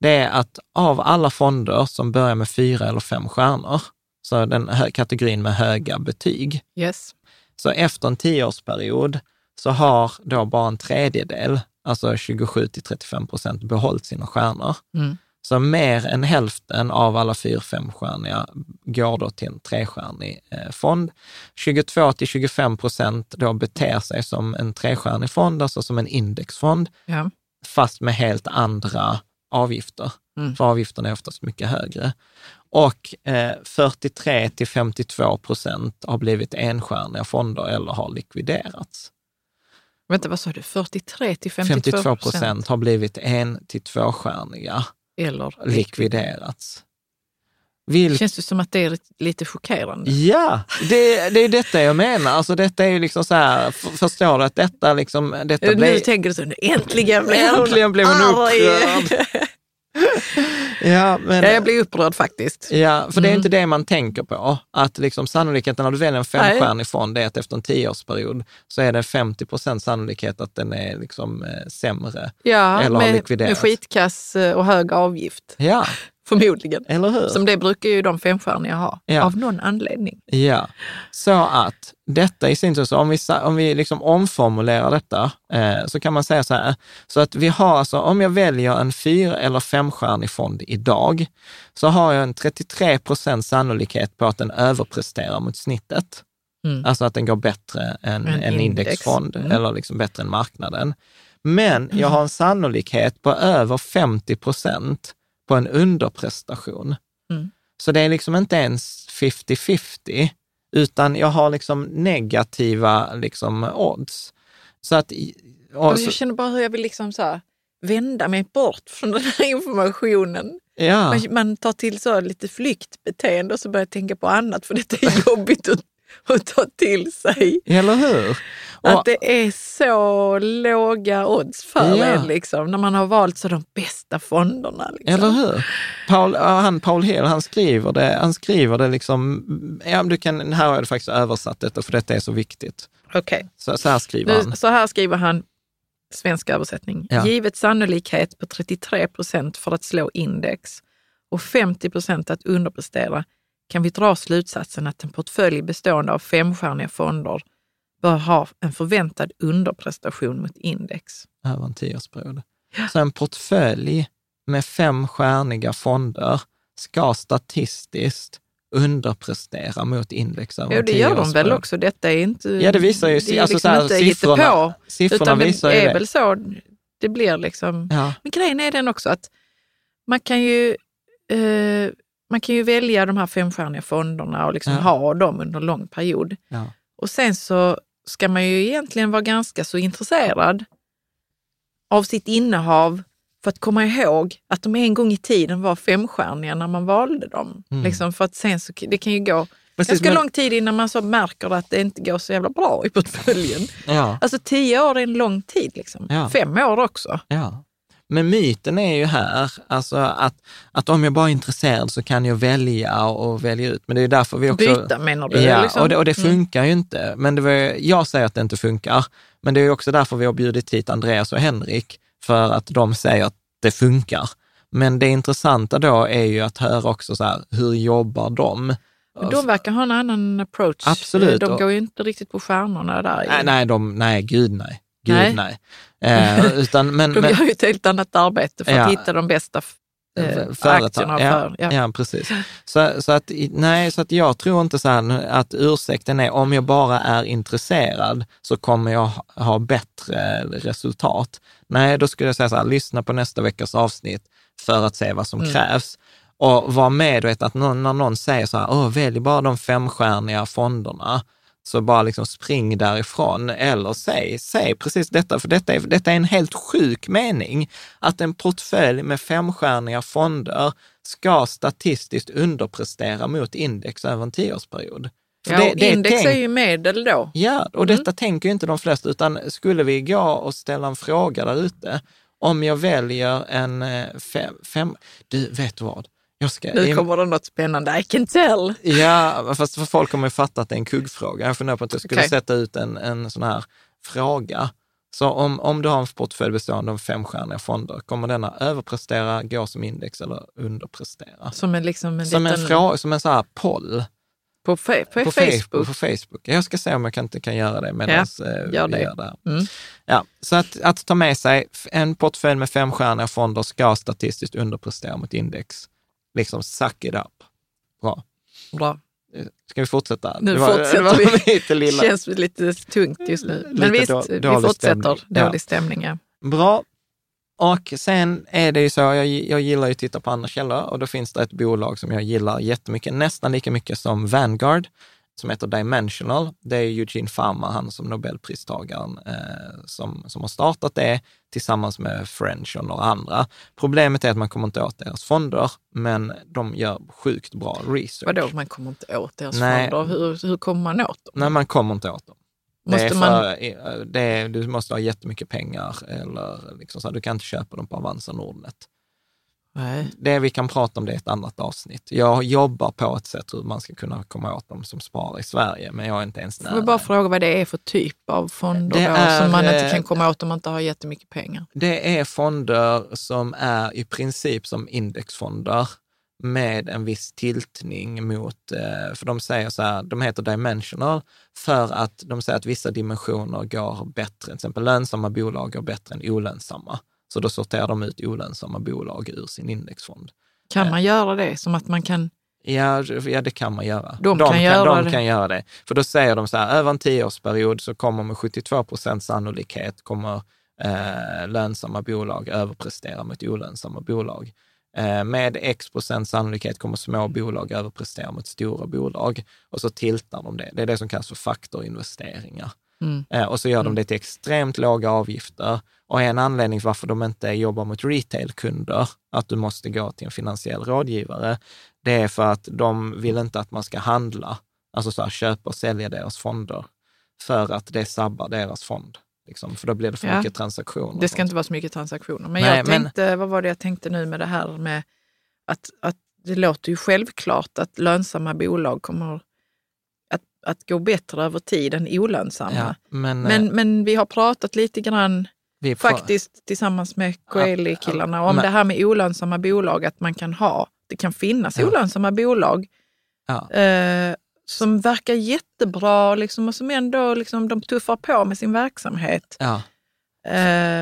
det är att av alla fonder som börjar med fyra eller fem stjärnor, så den hö- kategorin med höga betyg, Yes. så efter en tioårsperiod så har då bara en tredjedel, alltså 27 till 35 procent, behållit sina stjärnor. Mm. Så mer än hälften av alla fyra femstjärniga går då till en trestjärnig eh, fond. 22 till 25 procent då beter sig som en trestjärnig fond, alltså som en indexfond, Ja. fast med helt andra avgifter. Mm. För avgifterna är oftast mycket högre. Och eh, 43 till 52 procent har blivit enstjärniga fonder eller har likviderats. Vänta, vad sa du? 43 till 52 52 procent har blivit en till tvåstjärniga, Eller likviderats. Vil- Känns det som att det är lite chockerande? Ja, det, det är detta jag menar. Alltså detta är ju liksom så här, förstår du att detta liksom, detta Nu blev... tänker du så, äntligen blev hon Äntligen blev hon upprörd. Ja, men... Ja, jag blir upprörd faktiskt. Ja, för det är Mm. inte det man tänker på. Att liksom sannolikheten när du väljer en femstjärnig fond är att efter en tioårsperiod så är det 50 procent sannolikhet att den är liksom eh, sämre. Ja, Eller med, med skitkass eh, och hög avgift, Ja, förmodligen. eller hur? Som det brukar ju de femstjärniga ha, Ja. av någon anledning. Ja, så att detta i sin tur, så om vi, om vi liksom omformulerar detta, eh, så kan man säga så här, så att vi har alltså, om jag väljer en fyra eller femstjärnig fond idag, så har jag en 33 procent sannolikhet på att den överpresterar mot snittet. Mm. Alltså att den går bättre än En en index. indexfond Mm. eller liksom bättre än marknaden. Men jag har en sannolikhet på över 50 procent på en underprestation. Mm. Så det är liksom inte ens 50-50, utan jag har liksom negativa liksom odds. Så att... och jag känner bara hur jag vill liksom så här, vända mig bort från den här informationen. ja, Man, man tar till så lite flyktbeteende och så börjar jag tänka på annat för det är jobbigt att, att ta till sig. eller hur? Att Och, det är så låga odds för Ja. en liksom, när man har valt så de bästa fonderna. Liksom. eller hur? Paul, han, Paul Hill, han skriver det, han skriver det liksom, ja, du kan, här har jag faktiskt översatt detta för detta är så viktigt. Okej, Så, så här skriver han. nu, så här skriver han. svensk översättning. Ja. Givet sannolikhet på 33 procent för att slå index och 50 procent att underprestera kan vi dra slutsatsen att en portfölj bestående av femstjärniga fonder bör ha en förväntad underprestation mot index. över en tioårsperiod. Så en portfölj med fem stjärniga fonder ska statistiskt underprestera mot index över Jo, en det gör de väl tioårsperiod. också. Detta är inte... Ja, det visar ju, det är alltså liksom här, inte siffrorna, hittepå, siffrorna utan det visar ju är det. väl så det blir liksom. Ja, Men grejen är den också att man kan ju, eh, man kan ju välja de här femstjärniga fonderna och liksom Ja. ha dem under en lång period. ja. Och sen så ska man ju egentligen vara ganska så intresserad av sitt innehav för att komma ihåg att de en gång i tiden var femstjärniga när man valde dem. Mm. Liksom för att sen så, det kan ju gå Precis, ganska men- lång tid innan man så märker att det inte går så jävla bra i portföljen. ja, Alltså tio år är en lång tid. Liksom. Ja. Fem år också. ja. Men myten är ju här, alltså att, att om jag bara är intresserad så kan jag välja och välja ut. Men det är därför vi också... Byta menar du? Ja, liksom? och det, och det Mm. funkar ju inte. Men det var, jag säger att det inte funkar. Men det är också därför vi har bjudit hit Andreas och Henrik, för att de säger att det funkar. Men det intressanta då är ju att höra också så här, hur jobbar de? Men de verkar ha en annan approach. Absolut. De går ju inte riktigt på stjärnorna där. Nej, nej, de, nej, gud nej. Gud Nej. nej. Eh, utan, men, De men, gör ju ett helt annat arbete för att Ja. hitta de bästa eh, företag. aktierna. Ja, För, ja. ja. precis. Så, så, att, nej, så att jag tror inte så här att ursäkten är om jag bara är intresserad så kommer jag ha- bättre resultat. Nej, då skulle jag säga så här, lyssna på nästa veckas avsnitt för att se vad som Mm. krävs. Och var med och vet att någon, när någon säger så här, välj bara de femstjärniga fonderna, så bara liksom spring därifrån. Eller säg, säg precis detta, för detta är, detta är en helt sjuk mening. Att en portfölj med femstjärniga fonder ska statistiskt underprestera mot index över en tioårsperiod. För Ja, det- det index tänk- är ju medel då. Ja, och Mm. detta tänker inte de flesta, utan skulle vi gå och ställa en fråga där ute, om jag väljer en eh, fem, fem du vet vad? Jag ska, Nu kommer det något spännande, I can tell. Ja, fast för folk kommer ju fatta att det är en kuggfråga. Jag funderar på att jag skulle Okej. sätta ut en, en sån här fråga. Så om, om du har en portfölj bestående av femstjärniga fonder, kommer denna överprestera, gå som index eller underprestera? Som en, liksom en Som en, liten, frå, som en sån här poll på, fe, på, på Facebook. På Facebook. Jag ska se om jag kan, inte kan göra det medan Ja, eh, gör vi det. gör det. här. Mm. Ja, så att, att ta med sig en portfölj med femstjärniga fonder ska statistiskt underprestera mot index. Liksom suck it up. Bra. Bra. Ska vi fortsätta? Nu det var, fortsätter det var lite lilla. känns lite tungt just nu. Lite Men visst, då- vi fortsätter. stämning. Dålig stämning, ja. Bra. Och sen är det ju så, jag, jag gillar ju att titta på andra källor och då finns det ett bolag som jag gillar jättemycket, nästan lika mycket som Vanguard, som heter Dimensional. Det är Eugene Fama, han som Nobelpristagaren, eh, som, som har startat det tillsammans med French och några andra. Problemet är att man kommer inte åt deras fonder, men de gör sjukt bra research. Vadå, man kommer inte åt deras Nej. fonder? Hur, hur kommer man åt dem? Nej, man kommer inte åt dem. Måste man, för, det är, du måste ha jättemycket pengar eller liksom så här, du kan inte köpa dem på Avanza Nordnet. Nej. Det vi kan prata om det är ett annat avsnitt. Jag jobbar på ett sätt hur man ska kunna komma åt dem som sparar i Sverige, men jag är inte ens Får nära. vi bara fråga vad det är för typ av fonder Det då, är, som man inte eh, kan komma åt om man inte har jättemycket pengar? Det är fonder som är i princip som indexfonder med en viss tiltning mot, eh, för de säger så här, de heter dimensional för att de säger att vissa dimensioner går bättre, till exempel lönsamma bolag går bättre än olönsamma. Så då sorterar de ut olönsamma bolag ur sin indexfond. Kan man göra det? Som att man kan... Ja, ja, det kan man göra. De kan göra de det. kan göra det. För då säger de så här, över en tioårsperiod så kommer med 72 procents sannolikhet kommer eh, lönsamma bolag överprestera mot olönsamma bolag. Eh, med x procent sannolikhet kommer små bolag överprestera mot stora bolag och så tiltar de det. Det är det som kallas för faktorinvesteringar. Mm. Eh, och så gör de det till extremt låga avgifter. Och en anledning till varför de inte jobbar mot retailkunder, att du måste gå till en finansiell rådgivare, det är för att de vill inte att man ska handla, alltså så här, köpa och sälja deras fonder, för att det sabbar deras fond. Liksom, för då blir det för Ja. mycket transaktioner. Det ska inte vara så mycket transaktioner. Men Nej, jag men- tänkte, vad var det jag tänkte nu med det här med att, att det låter ju självklart att lönsamma bolag kommer att, gå bättre över tid än olönsamma. ja, men, Men, eh, men vi har pratat lite grann vi faktiskt tillsammans med Coeli-killarna om men- det här med olönsamma bolag, att man kan ha, det kan finnas Ja. olönsamma bolag Ja. eh, som verkar jättebra liksom, och som ändå liksom, de tuffar på med sin verksamhet. Ja, Eh,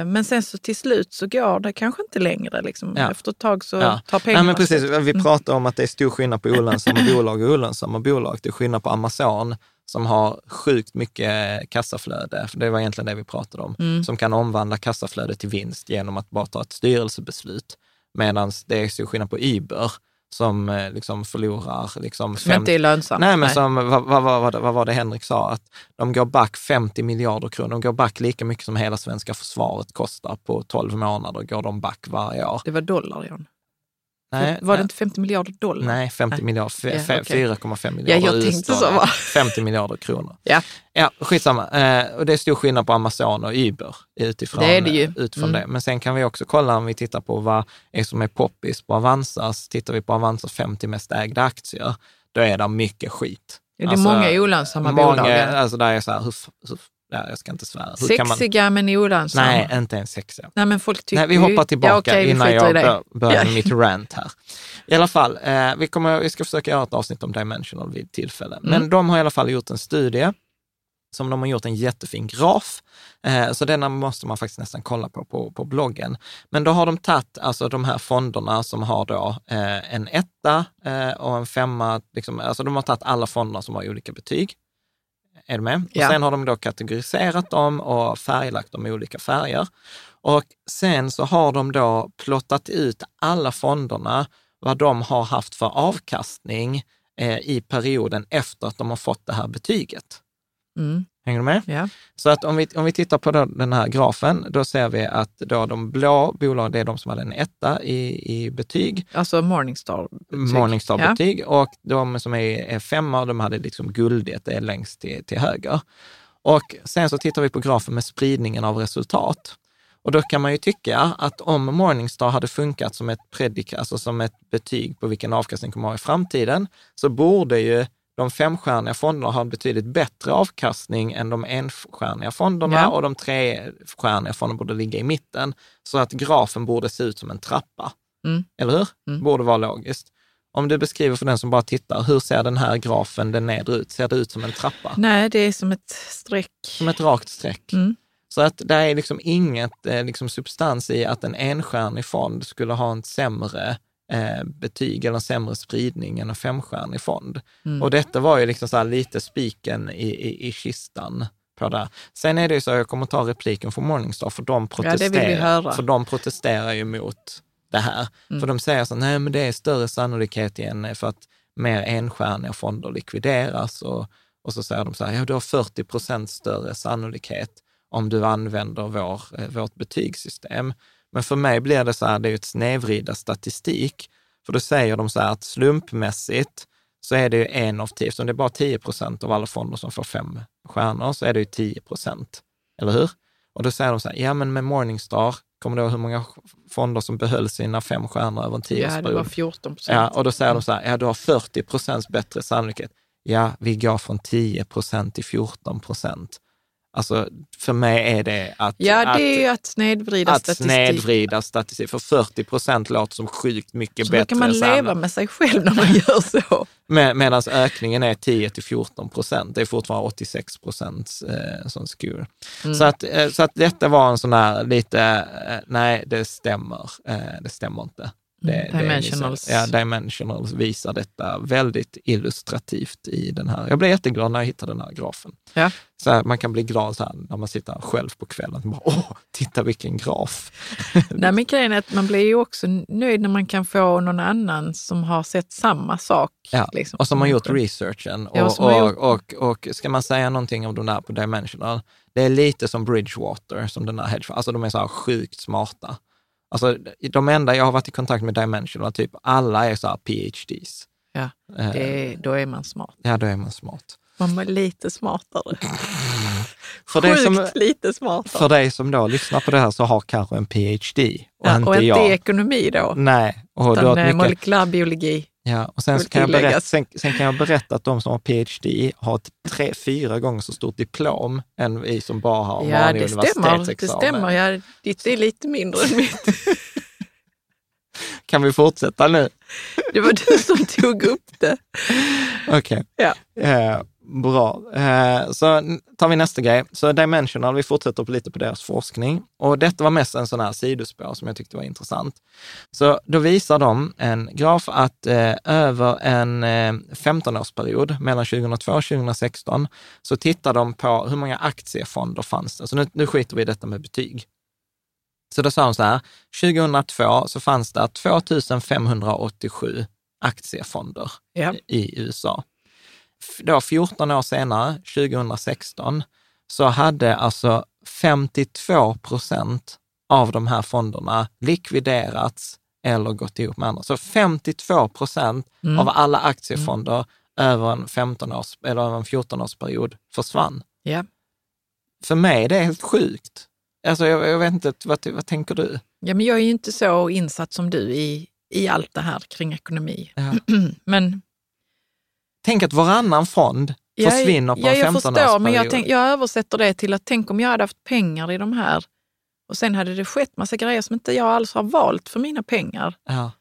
men sen så till slut så går det kanske inte längre. Liksom. Ja. Efter ett tag så Ja. tar pengarna Nej, men precis. slut. Vi pratar om att det är stor skillnad på olönsamma bolag och olönsamma bolag. Det är skillnad på Amazon som har sjukt mycket kassaflöde, för det var egentligen det vi pratade om, Mm. som kan omvandla kassaflödet till vinst genom att bara ta ett styrelsebeslut. Medan det är stor skillnad på Uber som eh, liksom förlorar liksom Som inte är lönsamt. Nej, men som, vad, vad, vad, vad var det Henrik sa? Att de går back 50 miljarder kronor. De går back lika mycket som hela svenska försvaret kostar. På 12 månader går de back varje år. Det var dollar, John. Nej, var det nej. inte 50 miljarder dollar? Nej, 50 Nej. miljarder, Ja, fe- okej. 4,5 miljarder jag tänkte så, va? 50 miljarder kronor. Ja. Ja, skitsamma. Eh, och det är stor skillnad på Amazon och Uber utifrån, Det är det ju. utifrån Mm. det. Men sen kan vi också kolla om vi tittar på vad är som är poppis på Avanzas. Tittar vi på Avanzas 50 mest ägda aktier, då är det mycket skit. Ja, det är Alltså, många olönsamma många, bolag. ja. Alltså där är så här, hur, hur, ja, jag ska inte svära. Hur kan man, Sexiga men olönsamma. nej, inte ens sexiga. Nej, men folk tycker Nej, vi hoppar tillbaka ja, vi innan jag bör, börjar mitt rant här. I alla fall, eh, vi, kommer, vi ska försöka göra ett avsnitt om Dimensional vid tillfälle. Men Mm. de har i alla fall gjort en studie som de har gjort en jättefin graf. Eh, så denna måste man faktiskt nästan kolla på, på på bloggen. Men då har de tagit alltså de här fonderna som har då eh, en etta eh, och en femma. Liksom, alltså de har tagit alla fonderna som har olika betyg. Är du med? Ja. Och sen har de då kategoriserat dem och färglagt dem i olika färger. Och sen så har de då plottat ut alla fonderna, vad de har haft för avkastning eh, i perioden efter att de har fått det här betyget. Mm, Hänger du med? ja. Så att om vi, om vi tittar på den här grafen, då ser vi att då de blå bolagen, det är de som hade en etta i, i betyg, Alltså Morningstar. Morningstar-betyg, och de som är, är femma, de hade liksom guldet, det är längst till, till höger. Och sen så tittar vi på grafen med spridningen av resultat. Och då kan man ju tycka att om Morningstar hade funkat som ett predik, alltså som ett betyg på vilken avkastning kommer att ha i framtiden, så borde ju de femstjärniga fonderna ha en betydligt bättre avkastning än de enstjärniga fonderna Ja. och de trestjärniga fonderna borde ligga i mitten. Så att grafen borde se ut som en trappa. Mm. Eller hur? Mm. Borde vara logiskt. Om du beskriver för den som bara tittar, hur ser den här grafen, den nedre ut? Ser det ut som en trappa? Nej, det är som ett streck. Som ett rakt streck? Mm. Så att det är liksom inget eh, liksom substans i att en enstjärnig fond skulle ha en sämre eh, betyg eller en sämre spridning än en femstjärnig fond. Mm. Och detta var ju liksom så lite spiken i, i, i kistan. På det. Sen är det ju så, jag kommer ta repliken från Morningstar, för de Ja, protesterar, höra. för de protesterar ju mot det här. Mm. För de säger så, nej men det är större sannolikhet igen för att mer enstjärniga fonder likvideras och, och så säger de så här, ja du har 40 procent större sannolikhet om du använder vår, eh, vårt betygssystem. Men för mig blir det så här, det är ju ett snedvrida statistik. För då säger de så här att slumpmässigt så är det ju en av tio, så om det är bara 10 procent av alla fonder som får fem stjärnor, så är det ju 10 procent. Eller hur? Och då säger de så här, ja men med Morningstar, kommer du ihåg hur många fonder som behöll sina fem stjärnor över en Ja, det var tioårsperiod? 14 procent. Ja, och då säger de så här, ja du har 40 procents bättre sannolikhet. Ja, vi går från 10 procent till 14 procent. Alltså, för mig är det att, Ja, att, det är ju att snedvrida att statistik. snedvrida statistik. För 40 procent låter som sjukt mycket Så bättre. då kan man leva med sig själv när man gör så. Med, Medan ökningen är 10 till 14 procent. Det är fortfarande 86 procent eh, som skur. Mm. Så, att, eh, så att detta var en sån här lite, eh, nej det stämmer, eh, det stämmer inte. Det, det är Dimensionals. liksom- ja, Dimensionals visar detta väldigt illustrativt i den här. Jag blev jätteglad när jag hittade den här grafen. Ja. Så här, man kan bli glad så här, när man sitter själv på kvällen. Bara, Åh, titta vilken graf! Nej, men grejen är att man blir ju också nöjd när man kan få någon annan som har sett samma sak. Ja, liksom, och som har gjort researchen. Ja, Och, som har och, gjort- och, och, ska man säga någonting om de där på Dimensional, det är lite som Bridgewater, som den där hedge Alltså de är så här sjukt smarta. Alltså de enda jag har varit i kontakt med Dimensional, typ alla är så här PhDs. Ja, Eh, det är, då är man smart. Ja, då är man smart. Man är lite smartare. För Sjukt som, lite smartare. för dig som då lyssnar på det här så har kanske en PhD och ja, inte och inte jag. ekonomi då, Nej, och du har utan eh, mycket. Ja, och sen, kan jag berätta, sen, sen kan jag berätta att de som har PhD har ett tre, fyra gånger så stort diplom än vi som bara har Ja, vanlig det stämmer. Det universitetsexamen. stämmer. Ja, ditt är lite mindre än mitt. Kan vi fortsätta nu? Det var du som tog upp det. Okej. Ja. Eh, bra. Eh, så tar vi nästa grej. Så Dimensional, vi fortsätter på lite på deras forskning. Och detta var mest en sån här sidospår som jag tyckte var intressant. Så då visar de en graf att eh, över en eh, 15-årsperiod, mellan 2002 och 2016, så tittar de på hur många aktiefonder fanns det. Så nu, nu skiter vi i detta med betyg. Så då sa de så här, 2002 så fanns det 2587 aktiefonder Ja. i USA. Då 14 år senare, 2016, så hade alltså 52 procent av de här fonderna likviderats eller gått ihop med andra. Så 52 procent Mm. av alla aktiefonder över en 15 års, eller över en 14-årsperiod försvann. Ja. För mig är det helt sjukt. Alltså jag, jag vet inte, vad, vad tänker du? ja, men jag är ju inte så insatt som du i, i allt det här kring ekonomi. Ja. Men Tänk att varannan fond Ja, försvinner på ja, en jag 15 förstår, men jag, tänk, jag översätter det till att tänk om jag hade haft pengar i de här och sen hade det skett massa grejer som inte jag alls har valt för mina pengar. Ja.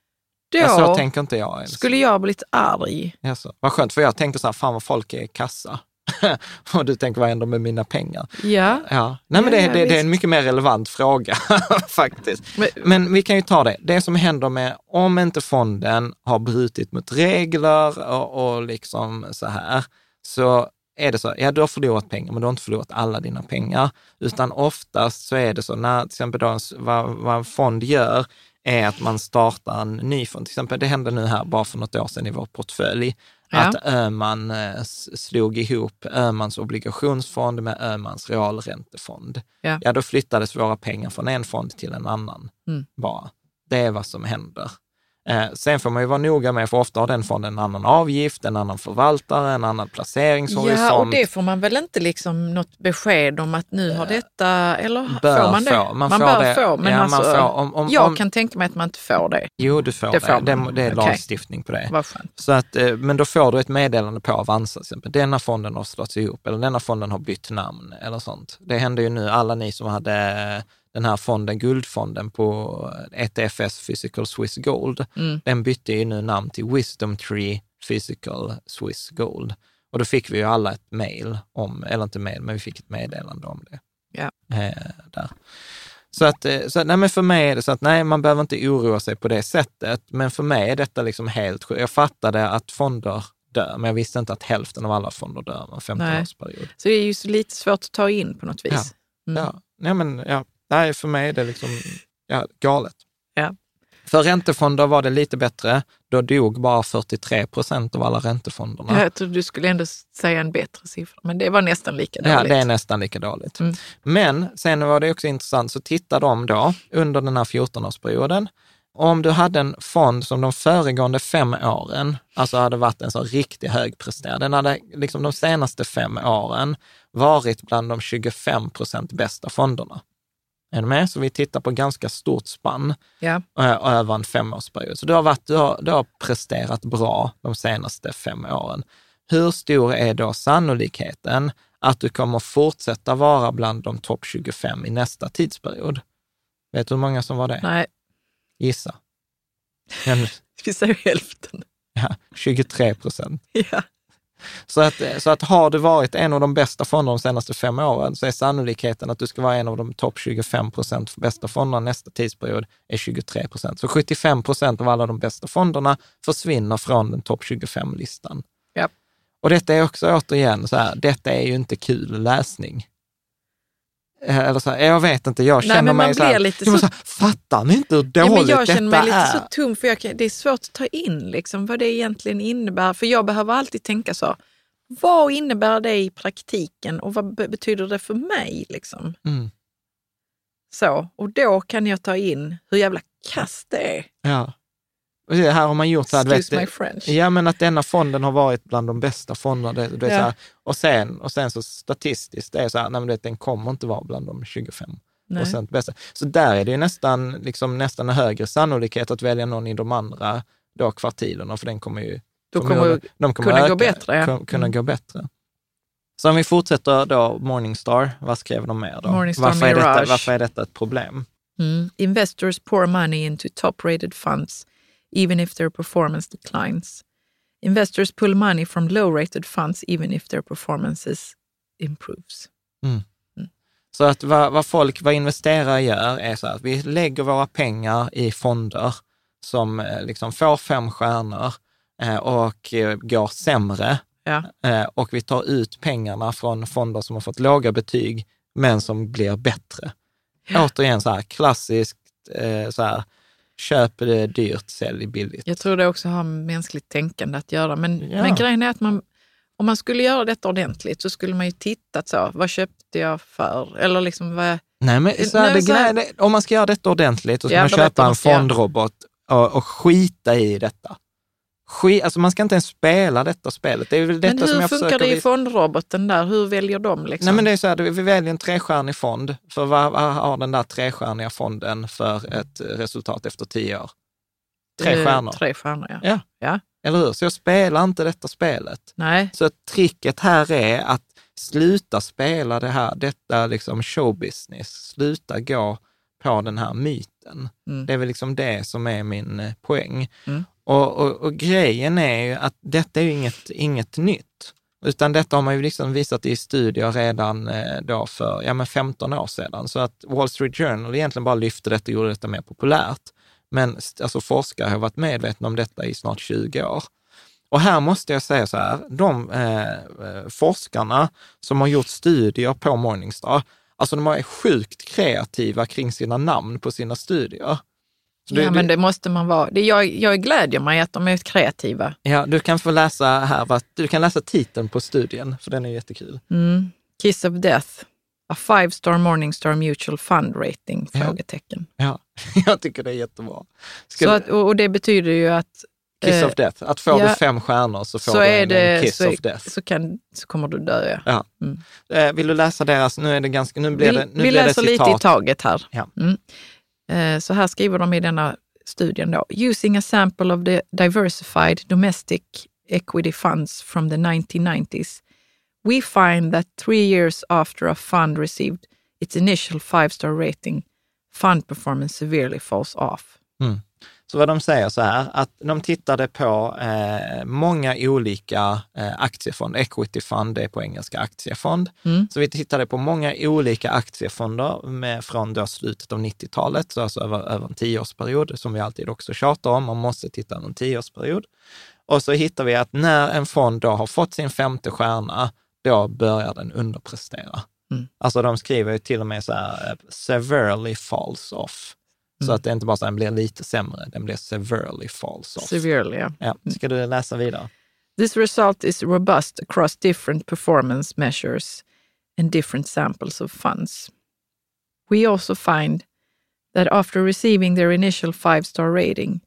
Då Ja, så tänker inte jag ens. skulle jag blivit arg. Jaså, Vad skönt, för jag tänkte så här, fan vad folk är kassa. och du tänker, vad händer med mina pengar? Ja, Ja, nej men det, ja, det, det är en mycket mer relevant fråga faktiskt. men, Men vi kan ju ta det. Det som händer med, om inte fonden har brutit mot regler och, och liksom så här, så är det så, ja du har förlorat pengar, men du har inte förlorat alla dina pengar. Utan oftast så är det så, när till exempel då en, vad, vad en fond gör, är att man startar en ny fond. Till exempel, det hände nu här bara för något år sedan i vår portfölj, Ja. att Öhman eh, slog ihop Öhmans obligationsfond med Öhmans realräntefond. Ja. ja, då flyttades våra pengar från en fond till en annan Mm. bara. Det är vad som händer. Eh, sen får man ju vara noga med, för ofta har den fonden en annan avgift, en annan förvaltare, en annan placeringshorisont. ja, och det får man väl inte liksom något besked om att nu har detta, eller Bör får man det? få. Man får bör det. få, men Ja, man alltså, får. Om- om- jag om- kan tänka mig att man inte får det. Jo, du får Det det. får Det, man. det är lagstiftning på det. Så att, eh, men då får du ett meddelande på Avanza, till exempel. Denna fonden har slått ihop, eller denna fonden har bytt namn, eller sånt. Det händer ju nu, alla ni som hade eh, den här fonden, guldfonden på ETFS Physical Swiss Gold, Mm. den bytte ju nu namn till Wisdom Tree Physical Swiss Gold. Och då fick vi ju alla ett mail om, eller inte mail, men vi fick ett meddelande om det. Ja. Eh, där. Så att, eh, så, att, nej, men för mig är det så att nej, man behöver inte oroa sig på det sättet. Men för mig är detta liksom helt sjukt. Jag fattade att fonder dör, men jag visste inte att hälften av alla fonder dör med en Nej. 15-årsperiod. Så det är ju lite svårt att ta in på något vis. Ja. Mm. Ja, nej, men ja, nej, för mig är det liksom ja, galet. Ja. För räntefonder var det lite bättre. Då dog bara 43 procent av alla räntefonderna. Jag tror du skulle ändå säga en bättre siffra, men det var nästan lika Ja, dåligt. det är nästan lika dåligt. Mm. Men sen var det också intressant, så tittar de då under den här 14-årsperioden. Om du hade en fond som de föregående fem åren, alltså hade varit en så riktigt högpresterande, den hade liksom de senaste fem åren varit bland de 25 procent bästa fonderna. Är du med? Så vi tittar på ganska stort spann Ja. eh, över en femårsperiod. Så du har, varit, du, har, du har presterat bra de senaste fem åren. Hur stor är då sannolikheten att du kommer fortsätta vara bland de topp 25 i nästa tidsperiod? Vet du hur många som var det? Nej, Gissa. Men, vi säger hälften. ja, 23 procent. Ja. Så att, så att har du varit en av de bästa fonderna de senaste fem åren så är sannolikheten att du ska vara en av de topp 25 procent bästa fonderna nästa tidsperiod är 23 procent. Så 75 procent av alla de bästa fonderna försvinner från den topp 25-listan. Ja. Och detta är också återigen så här, detta är ju inte kul läsning. Eh, Eller så här, jag vet inte, jag Nej, känner men man mig så här, lite jag så- så här, fattar ni inte hur Ja, dåligt men jag detta känner mig lite är? så tom, för jag kan, det är svårt att ta in liksom, vad det egentligen innebär. För jag behöver alltid tänka så, vad innebär det i praktiken och vad be- betyder det för mig? Liksom? Mm, Så, och då kan jag ta in hur jävla kass det är. ja. Här har man gjort så här, vet, my French. Ja, men att denna fonden har varit bland de bästa fonderna. Det, det är Ja. här, och, sen, och sen så statistiskt, det är så här, nej, men det, den kommer inte vara bland de 25 Nej. procent bästa. Så där är det ju nästan, liksom, nästan en högre sannolikhet att välja någon i de andra, då kvartilerna, för den kommer ju Då kommer de kommer kunna öka, gå bättre, ja. kun- kunna Mm. gå bättre. Så om vi fortsätter då, Morningstar, vad skrev de mer då? Morningstar varför, är detta, varför är detta ett problem? Mm. Investors pour money into top-rated funds even if their performance declines. Investors pull money from low-rated funds even if their performances improves. Så att vad, vad folk, vad investerare gör är så att vi lägger våra pengar i fonder som eh, liksom får fem stjärnor eh, och eh, går sämre. Ja. Och vi tar ut pengarna från fonder som har fått låga betyg, men som blir bättre. Återigen så här klassiskt, så här, köp det dyrt, sälj billigt. Jag tror det också har mänskligt tänkande att göra. Men, Ja. men grejen är att man, om man skulle göra detta ordentligt så skulle man ju tittat så, vad köpte jag för? Eller liksom vad... Nej, men så här, Nej, så här- om man ska göra detta ordentligt, så ska Ja, man köpa en fondrobot och, och skita i detta. Skit, alltså man ska inte ens spela detta spelet. Det är detta Men som hur jag funkar det i fondroboten där? Hur väljer de? Liksom? Nej, men det är så här, vi väljer en trestjärnig fond. För vad, vad har den där trestjärniga fonden för ett resultat efter tio år? Tre stjärnor. Tre stjärnor, ja. Ja. ja. Eller hur? Så jag spelar inte detta spelet. Nej, Så tricket här är att sluta spela det här, detta liksom showbusiness. Sluta gå på den här myten. Mm. Det är väl liksom det som är min eh, poäng. Mm. Och, och, och grejen är ju att detta är ju inget, inget nytt, utan detta har man ju liksom visat i studier redan eh, då för ja, men 15 år sedan. Så att Wall Street Journal egentligen bara lyfte detta och gjorde detta mer populärt. Men alltså, forskare har varit medvetna om detta i snart 20 år. Och här måste jag säga så här, de eh, eh, forskarna som har gjort studier på Morningstar, alltså de är sjukt kreativa kring sina namn på sina studier. Så ja, det- men det måste man vara. Det, jag, jag glädjer mig att de är kreativa. Ja, du kan få läsa här, du kan läsa titeln på studien, för den är jättekul. Mm. Kiss of Death. A five star Morningstar Mutual Fund rating? Ja. Frågetecken. Ja, jag tycker det är jättebra. Ska Så att, och, det betyder ju att kiss eh, of death, att får ja, du fem stjärnor så får så du en, det kiss så, of death. så, kan, så kommer du dö. Ja. Ja. Mm. Eh, vill du läsa deras, nu är det ganska, nu blir Vi, det, nu vi blir läser det lite citat. i taget här. Ja. Mm. Eh, så här skriver de i denna studien då. Using a sample of the diversified domestic equity funds from the 1990s, we find that three years after a fund received its initial five-star rating, fund performance severely falls off. Mm. Så vad de säger så här, att de tittade på eh, många olika eh, aktiefonder, equity fund, det är på engelska aktiefond. Mm. Så vi tittade på många olika aktiefonder med, från då slutet av 90-talet, så alltså över, över en tioårsperiod, som vi alltid också tjatar om, man måste titta över en tioårsperiod. Och så hittar vi att när en fond då har fått sin femte stjärna, då börjar den underprestera. Mm. Alltså de skriver ju till och med så här, eh, severely falls off. Så Mm. att det inte bara så den blir lite sämre, den blir severely falls off. Severely, ja. Ja, ska du läsa vidare? This result is robust across different performance measures and different samples of funds. We also find that after receiving their initial five star rating,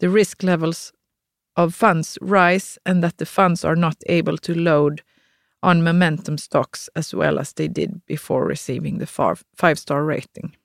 the risk levels of funds rise and that the funds are not able to load on momentum stocks as well as they did before receiving the five star rating.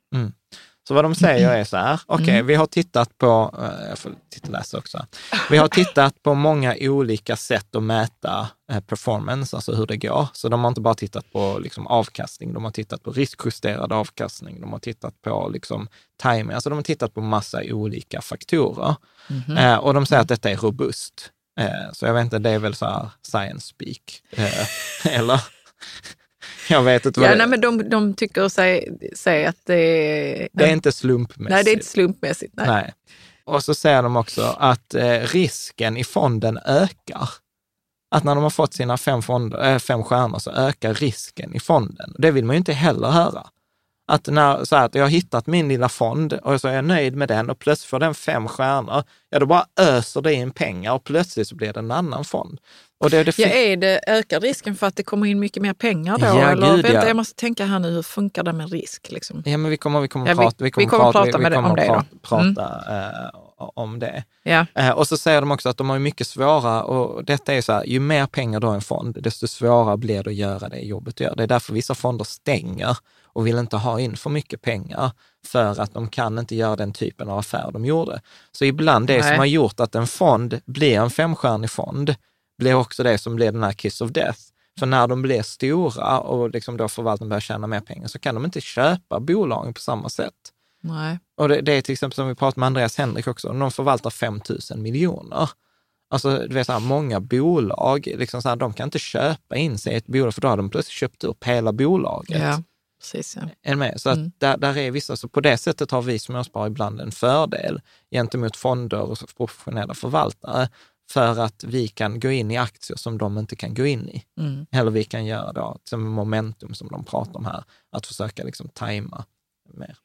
Så vad de säger är så här, okej, Mm. vi har tittat på, eh, jag får titta läsa också, vi har tittat på många olika sätt att mäta eh, performance, alltså hur det går. Så de har inte bara tittat på liksom, avkastning, de har tittat på riskjusterad avkastning, de har tittat på liksom, timing, alltså de har tittat på massa olika faktorer. Mhm. Eh, och de säger att detta är robust. Eh, så jag vet inte, det är väl så här science speak, eh, eller? Jag vet inte vad Ja, det nej, men de, de tycker sig, sig att det är... Det är inte slumpmässigt. Nej, det är inte slumpmässigt. Nej. Nej. Och så säger de också att eh, risken i fonden ökar. Att när de har fått sina fem, fonder, eh, fem stjärnor så ökar risken i fonden. Det vill man ju inte heller höra. Att när så här, att jag har hittat min lilla fond och så är jag nöjd med den och plötsligt får den fem stjärnor, ja då bara öser det in pengar och plötsligt så blir det en annan fond. Och det, det Ja, är det, ökar risken för att det kommer in mycket mer pengar då? Ja, eller, gud, vänta, ja. jag måste tänka här nu, hur funkar det med risk? Liksom? Ja, men vi kommer, vi kommer, Ja, vi- prata, vi kommer prata det- om det prata, Mm. prata eh, om det. Ja. Eh, och så säger de också att de har mycket svårare, och detta är så här, ju mer pengar du har i en fond, desto svårare blir det att göra det jobbet du gör. Det är därför vissa fonder stänger och vill inte ha in för mycket pengar för att de kan inte göra den typen av affär de gjorde. Så ibland det Nej. som har gjort att en fond blir en femstjärnig fond, blir också det som blir den här kiss of death. För när de blir stora och liksom då förvaltningen börjar tjäna mer pengar så kan de inte köpa bolagen på samma sätt. Nej. Och det, det är till exempel som vi pratade med Andreas Henrik också, de förvaltar 5 000 miljoner. Alltså, du vet, så här, många bolag, liksom så här, de kan inte köpa in sig i ett bolag, för då har de plötsligt köpt upp hela bolaget. Ja, precis. Ja. Med? Så Mm. där, där är vissa, så på det sättet har vi småsparare ibland en fördel gentemot fonder och professionella förvaltare, för att vi kan gå in i aktier som de inte kan gå in i. Mm. Eller vi kan göra då, som momentum som de pratar om här, att försöka liksom tajma mer.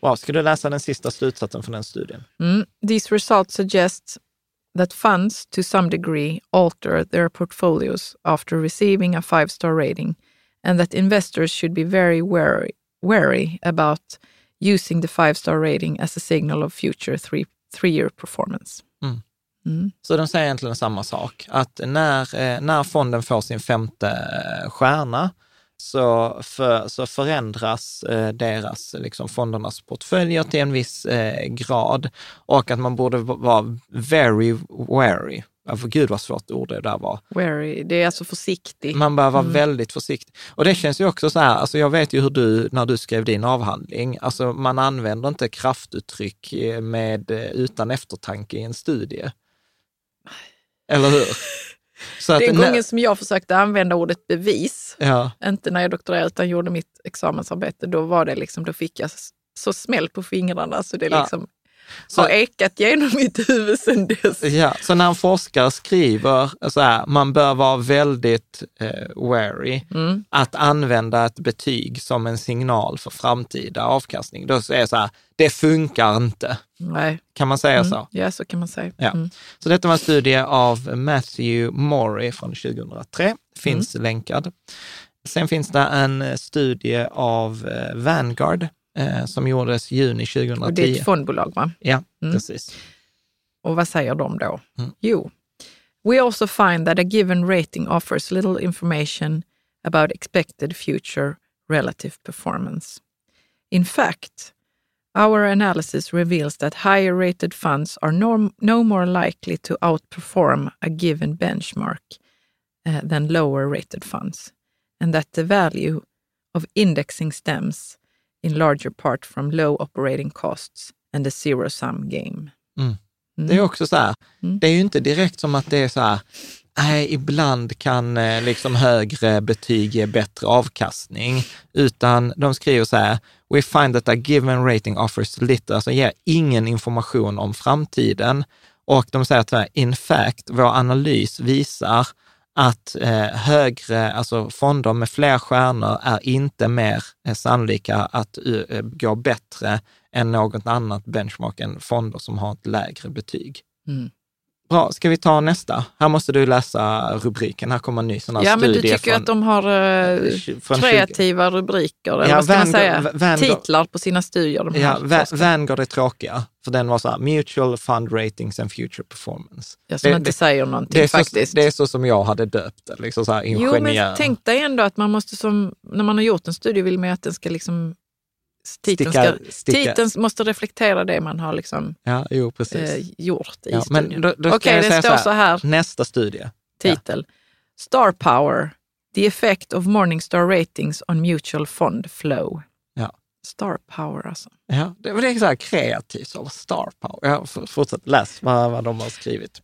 Bra, ska du läsa den sista slutsatsen från den studien? Mm. These results suggest that funds to some degree alter their portfolios after receiving a five star rating, and that investors should be very wary, wary about using the five star rating as a signal of future three, three year performance. Mm. Mm. Så de säger egentligen samma sak, att när, eh, när fonden får sin femte eh, stjärna så, för, så förändras eh, deras, liksom fondernas portföljer till en viss grad och att man borde vara very wary. Ja, för gud vad svårt ord det där var. Wary, det är alltså försiktig. Man bör vara Mm. väldigt försiktig. Och det känns ju också så här, alltså jag vet ju hur du, när du skrev din avhandling, alltså man använder inte kraftuttryck med, utan eftertanke i en studie. Eller hur? Så Den när- gången som jag försökte använda ordet bevis, Ja, inte när jag doktorerade utan gjorde mitt examensarbete, då var det liksom, då fick jag så smäll på fingrarna så det liksom Så- har ekat genom mitt huvud sedan dess. ja, så när en forskare skriver så här, man bör vara väldigt eh, wary Mm. att använda ett betyg som en signal för framtida avkastning, då är det så här, det funkar inte. Nej. Kan man säga Mm. så? Ja, så kan man säga. Ja. Mm. Så detta var en studie av Matthew Morey från 2003, finns länkad. Sen finns det en studie av eh, Vanguard eh, som gjordes juni 2010. Och det är ett fondbolag, va? Ja, Mm. precis. Och vad säger de då? Mm. Jo, we also find that a given rating offers little information about expected future relative performance. In fact, our analysis reveals that higher rated funds are no, no more likely to outperform a given benchmark uh, than lower rated funds, and that the value of indexing stems in larger part from low operating costs and a zero sum game. Mm. Mm. Det är också så här, Mm. det är ju inte direkt som att det är så här, nej, ibland kan eh, liksom högre betyg ge bättre avkastning, utan de skriver så här, we find that a given rating offers little, alltså ger ingen information om framtiden. Och de säger att in fact, vår analys visar att eh, högre, alltså fonder med fler stjärnor är inte mer eh, sannolika att eh, gå bättre än något annat benchmark än fonder som har ett lägre betyg. Mm. Bra, ska vi ta nästa? Här måste du läsa rubriken. Här kommer en ny sån här Ja, men du studie tycker från, att de har eh, från 20 kreativa rubriker, eller Ja, vad ska man Vanguard- säga? Vanguard- Titlar på sina studier. De Ja, Va-. Vanguard är tråkiga, för den var så här, mutual fund ratings and future performance. ja, som det- inte det- säger någonting Det så, faktiskt. det är så som jag hade döpt det, liksom så här jo, ingenjör. men tänk dig ändå att man måste som, när man har gjort en studie vill man ju att den ska liksom, titeln, ska, sticka- titeln måste reflektera det man har liksom, Ja, jo, eh, gjort i Ja, studien. då, då Okej, det säga står så här, nästa studie. titel. Star Power, the effect of Morningstar ratings on mutual fund flow. Ja. Star Power alltså. Ja, det, det är så här kreativt, så star power. Ja, fortsätt, läs vad, vad de har skrivit.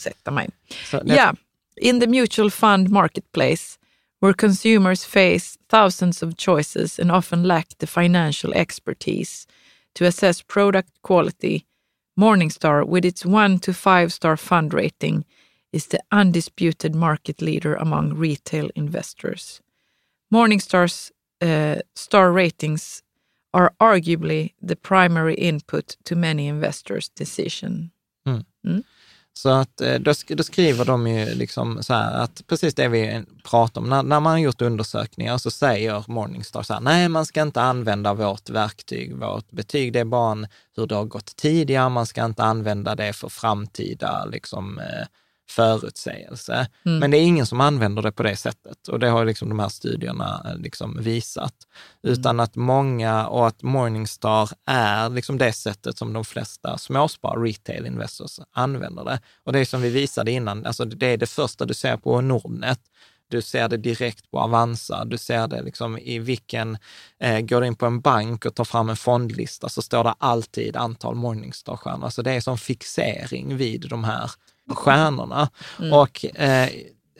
Sätta mig. Så, Yeah, in the mutual fund marketplace, where consumers face thousands of choices and often lack the financial expertise to assess product quality, Morningstar, with its one to five star fund rating, is the undisputed market leader among retail investors. Morningstar's uh, star ratings are arguably the primary input to many investors' decision. Så att eh, då, sk- då skriver de ju liksom så här att precis det vi pratar om, när, när man har gjort undersökningar så säger Morningstar så här, nej man ska inte använda vårt verktyg, vårt betyg, det är bara en, hur det har gått tidigare, man ska inte använda det för framtida, liksom, eh, förutsägelse. Mm. Men det är ingen som använder det på det sättet och det har liksom de här studierna eh, liksom visat. Utan att många och att Morningstar är liksom det sättet som de flesta småspar, retail investors, använder det. Och det är som vi visade innan, alltså det är det första du ser på Nordnet. Du ser det direkt på Avanza, du ser det liksom i vilken, eh, går du in på en bank och tar fram en fondlista så står det alltid antal Morningstar-stjärnor. Alltså det är som fixering vid de här stjärnorna. Och eh,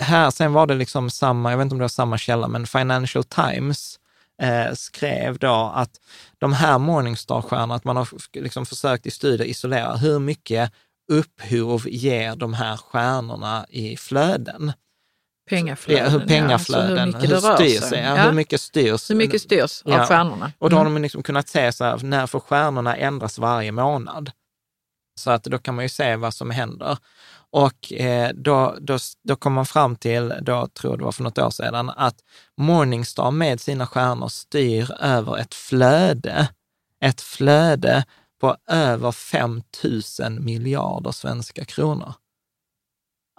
här sen var det liksom samma, jag vet inte om det var samma källa, men Financial Times eh, skrev då att de här Morningstar-stjärnorna, att man har liksom försökt i studier isolera hur mycket upphov ger de här stjärnorna i flöden. Pengaflöden, Ja, hur ja. pengaflöden, Alltså hur mycket hur det rör sig. Ja, Ja. Hur mycket styrs? Hur mycket styrs Ja. av stjärnorna? Och då har Mm. de liksom kunnat se så här, när får stjärnorna ändras varje månad? Så att då kan man ju se vad som händer. Och eh, då, då, då kom man fram till, då tror jag det var för något år sedan, att Morningstar med sina stjärnor styr över ett flöde, ett flöde på över 5 000 miljarder svenska kronor.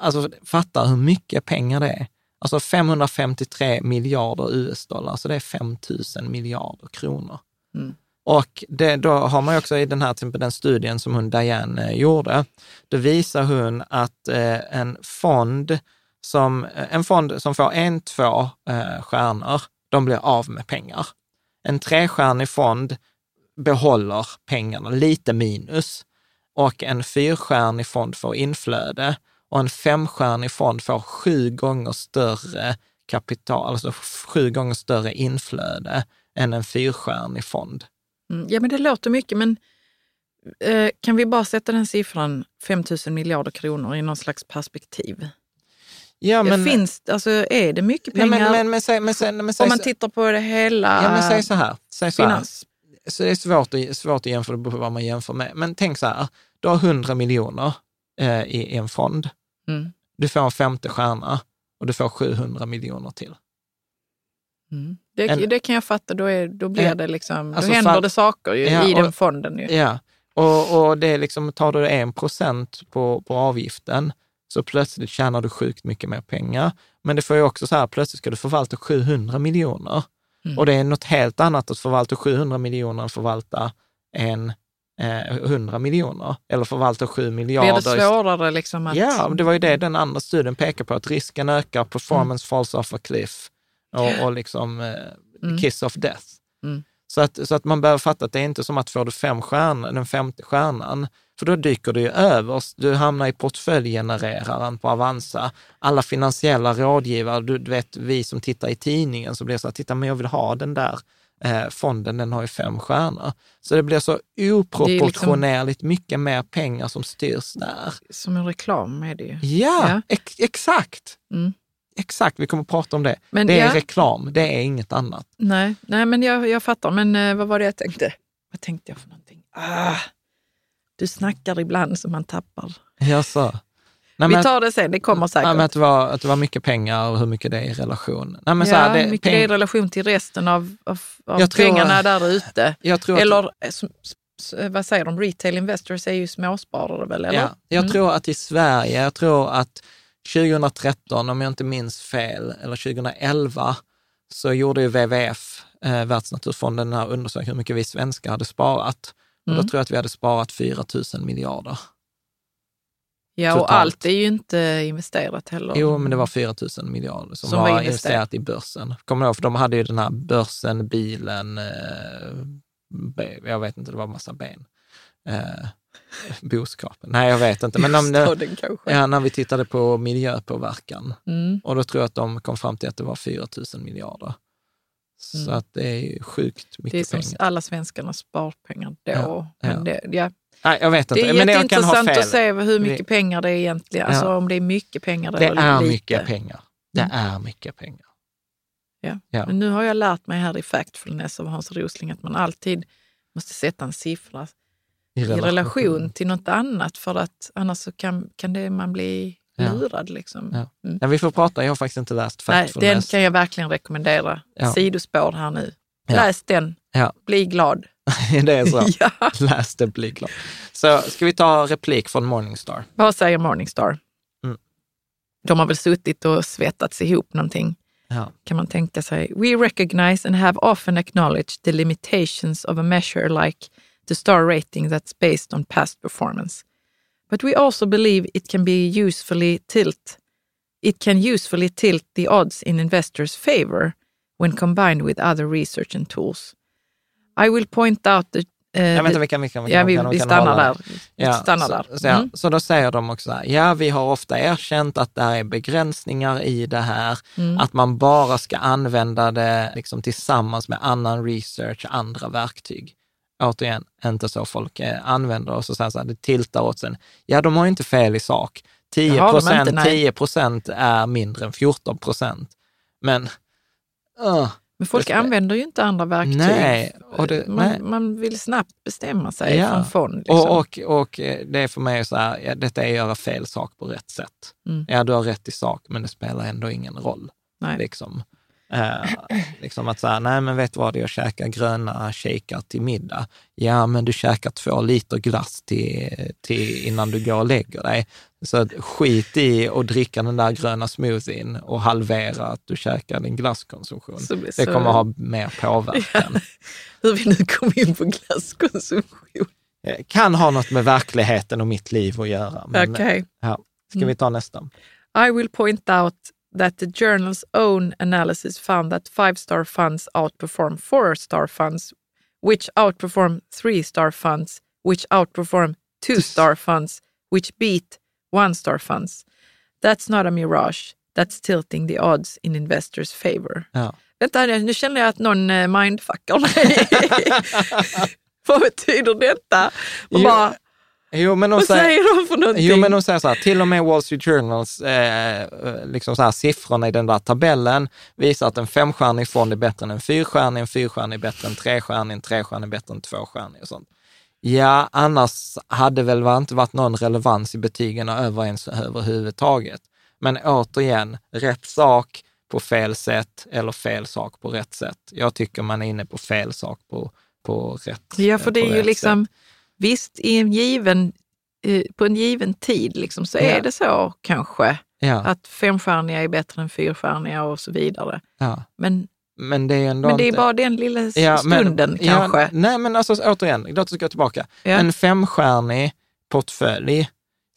Alltså fatta hur mycket pengar det är. Alltså 553 miljarder US-dollar, så det är 5 000 miljarder kronor. Mm. Och det, då har man ju också i den här till den studien som hon Diane eh, gjorde, då visar hon att eh, en fond som, eh, en fond som får en, två eh, stjärnor, de blir av med pengar. En trestjärnig fond behåller pengarna, lite minus. Och en fyrstjärnig fond får inflöde och en femstjärnig fond får sju gånger större kapital, alltså sju gånger större inflöde än en fyrstjärnig fond. Mm. Ja, men det låter mycket, men eh, kan vi bara sätta den siffran 5 000 miljarder kronor i någon slags perspektiv? Ja, Men, Finns, alltså, är det mycket pengar men, men, men, om man tittar på det hela? ja, men säg så här. Säg så här. Så det är svårt att, svårt att jämföra det på vad man jämför med. Men tänk så här, du har 100 miljoner eh, i, i en fond. Mm. Du får en femte stjärna och du får 700 miljoner till. Mm. Det, En- det kan jag fatta, då, är, då blir det liksom, alltså då händer fall- det saker ju, Ja, i och- den fonden. Ju. Ja, och, och det är liksom, tar du en procent på, på avgiften så plötsligt tjänar du sjukt mycket mer pengar. Men det får ju också så här, plötsligt ska du förvalta 700 miljoner. Mm. Och det är något helt annat att förvalta 700 miljoner än förvalta en eh, 100 miljoner. Eller förvalta 7 miljarder. Blir det svårare liksom att... Ja, det var ju det den andra studien pekar på, att risken ökar, performance falls off a cliff och, och liksom eh, Mm. kiss of death. Mm. Så, att, så att man behöver fatta att det är inte som att får du fem stjärnor, den femte stjärnan, för då dyker du ju överst. Du hamnar i portföljgenereraren på Avanza. Alla finansiella rådgivare, du, du vet vi som tittar i tidningen, så blir det så att, titta men jag vill ha den där eh, fonden, den har ju fem stjärnor. Så det blir så oproportionerligt mycket mer pengar som styrs där. Som en reklam är det ju. Ja, Ja. Ex exakt. Mm. Exakt, vi kommer att prata om det. Men det är ja. reklam, det är inget annat. Nej, nej men jag, jag fattar. Men eh, vad var det jag tänkte? Vad tänkte jag för någonting? Ah, du snackar ibland så man tappar. Jaså? Nej, Vi tar det sen, det kommer säkert. nej, men att, det var, att det var mycket pengar och hur mycket det är i relation. Nej, men så ja, här, det, mycket peng- det är i relation till resten av, av, av Jag tror- pengarna där ute. tror att- Eller eh, s- vad säger de, retail investors är ju småsparare väl? Eller? Ja, jag Mm. tror att i Sverige, jag tror att 2013, om jag inte minns fel, eller 2011, så gjorde ju WWF, eh, Världsnaturfonden, den här undersökningen hur mycket vi svenskar hade sparat. Och Mm. då tror jag att vi hade sparat 4 000 miljarder. Ja, och totalt. allt är ju inte investerat heller. Jo, men det var 4 000 miljarder som, Som var, investerat. investerat i börsen. Kommer du ihåg? För de hade ju den här börsen, bilen, eh, jag vet inte, det var massa ben. Eh, boskapen. Nej, jag vet inte. Men om det, ja, när vi tittade på miljöpåverkan, Mm. och då tror jag att de kom fram till att det var 4 000 miljarder. Så Mm. att det är ju sjukt Det är mycket som pengar. alla svenskarnas sparpengar då. Ja, Men ja. Det, ja. Nej, jag vet det inte, är men jätteintressant att se hur mycket Vi- pengar det är egentligen. Alltså Ja. om det är mycket pengar Det eller är lite. mycket pengar. Det Mm. är mycket pengar. Ja. Ja. Men nu har jag lärt mig här i Factfulness av Hans Rosling att man alltid måste sätta en siffra i relation till något annat för att annars så kan, kan det, man bli Ja. lurad. Liksom. Ja. Mm. Ja, vi får prata, jag har faktiskt inte läst Nej, den Factfulness. kan jag verkligen rekommendera. Ja. Sidospår här nu. Läs den, bli glad. det är så. ja. Läs det, bli glad. Så ska vi ta replik från Morningstar? Vad säger Morningstar? de har väl suttit och svettats ihop någonting, Ja. kan man tänka sig. We recognize and have often acknowledged the limitations of a measure like the star rating that's based on past performance. But we also believe it can be usefully tilt it can usefully tilt the odds in investors' favor when combined with other research and tools. I will point out eh, Jag vet inte the- vilka, vilka, vilka ja, vi, kan, vi kan stannar där. Vi Ja, stannar så, där. Så, ja, Mm. så då säger de också så här, ja vi har ofta erkänt att det är begränsningar i det här, Mm. att man bara ska använda det liksom tillsammans med annan research, andra verktyg. Återigen, inte så folk eh, använder och så säger så här, det tiltar åt sen. Ja, de har ju inte fel i sak. 10 Det har de inte, procent, nej. 10 procent är mindre än 14 procent. Men, uh, Men folk det- använder ju inte andra verktyg. Nej, det- man, nej. man vill snabbt bestämma sig Ja. från fond. Liksom. Och, och, och eh, det är för mig så här, ja, detta är att göra fel sak på rätt sätt. Mm. Ja, du har rätt i sak, men det spelar ändå ingen roll. Nej. Liksom. Eh, liksom att säga, nej men vet du vad, jag käkar gröna shakar till middag. Ja, men du käkar två liter glass till, till innan du går och lägger dig. Så skit i att dricka den där gröna smoothien och halvera att du käkar din glasskonsumtion. Så- det så- kommer ha mer påverkan. Hur vi nu kom in på glasskonsumtion. Eh, Kan ha något med verkligheten och mitt liv att göra. Okej. ja. Ska vi ta nästa? I will point out that the journal's own analysis found that five-star funds outperform four-star funds, which outperform three-star funds, which outperform two-star funds, which beat one-star funds. That's not a mirage. That's tilting the odds in investors' favor. Ja. Vänta, nu känner jag att någon eh, mindfuckar mig. Vad betyder detta? Och Jo, bara, Jo, men de vad säger, säger de för någonting? jo, men de säger så här, till och med Wall Street Journals eh, eh, liksom så här, siffrorna i den där tabellen visar att en femstjärnig fond är bättre än en fyrstjärnig, en fyrstjärnig är bättre än trestjärnig, en trestjärnig är bättre än tvåstjärnig och sånt. Ja, annars hade väl inte varit någon relevans i betygen över ens överhuvudtaget. Men återigen, rätt sak på fel sätt eller fel sak på rätt sätt. Jag tycker man är inne på fel sak på, på rätt Ja, för det på är ju liksom, visst i en given, eh, på en given tid liksom, så Ja. är det så kanske. Ja, att femstjärniga är bättre än fyrstjärniga och så vidare. ja. Men, Men det är men det är inte... bara den lilla men- stunden ja, kanske. nej, men alltså återigen, låt oss gå tillbaka. En femstjärnig portfölj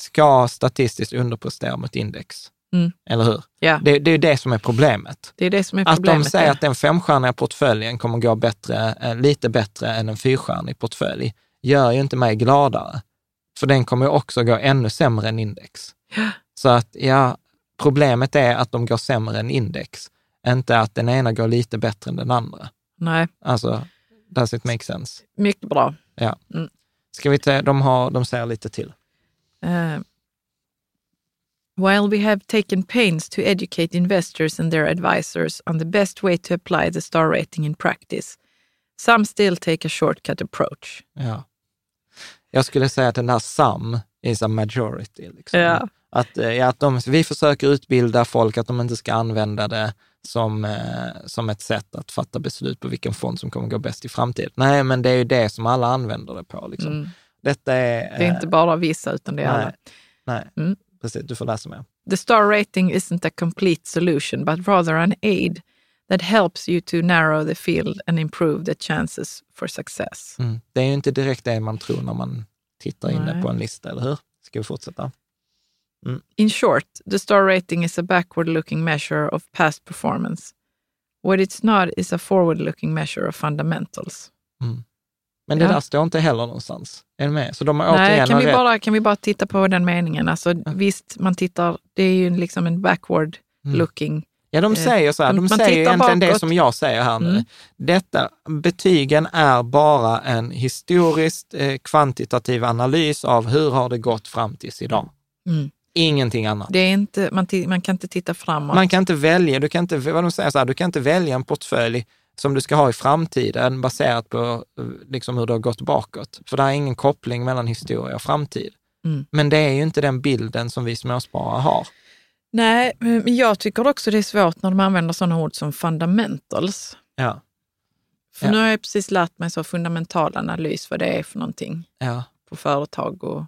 ska statistiskt underprestera mot index. Mm. Eller hur? Ja, Det, det är det som är problemet. det är det som är Att problemet. de säger ja. att den femstjärniga portföljen kommer gå bättre, eh, lite bättre än en fyrstjärnig portfölj, gör ju inte mig gladare. För den kommer ju också gå ännu sämre än index. Så att, ja, problemet är att de går sämre än index, inte att den ena går lite bättre än den andra. Nej, Alltså, does it make sense? mycket bra. Ja. Mm. Ska vi ta, de, har, de säger lite till. Uh, while we have taken pains to educate investors and their advisors on the best way to apply the star rating in practice, some still take a shortcut approach. Ja. Jag skulle säga att den där sum is a majority. Liksom. Ja. Att, eh, att de, vi försöker utbilda folk att de inte ska använda det som, eh, som ett sätt att fatta beslut på vilken fond som kommer gå bäst i framtiden. Nej, men det är ju det som alla använder det på. Liksom. Mm. Detta är... Det är eh, inte bara vissa, utan det är alla. nej. Mm. precis. Du får läsa mer. The star rating isn't a complete solution, but rather an aid that helps you to narrow the field and improve the chances for success. Mm. Det är ju inte direkt det man tror när man tittar inne Nej. på en lista, eller hur? Ska vi fortsätta? In short, the star rating is a backward looking measure of past performance. What it's not is a forward looking measure of fundamentals. Men det Ja. där står inte heller någonstans. Är du med? Så de har Nej, kan vi, rätt. bara, kan vi bara titta på den meningen? Alltså, Visst, man tittar, det är ju liksom en backward Mm. Ja, de eh, säger så här, de man säger egentligen det bakåt. som jag säger här nu. Mm. Detta, betygen är bara en historiskt eh, kvantitativ analys av hur har det gått fram tills idag. Mm. Ingenting annat. Det är inte, man, man kan inte titta framåt. Man kan inte välja, du kan inte, vad de säger så här, du kan inte välja en portfölj som du ska ha i framtiden baserat på eh, liksom hur det har gått bakåt. För det är ingen koppling mellan historia och framtid. Mm. Men det är ju inte den bilden som vi småsparare har. Nej, men jag tycker också det är svårt när de använder sådana ord som fundamentals. Ja, För Ja. nu har jag precis lärt mig så fundamental analys, vad det är för någonting ja, på företag och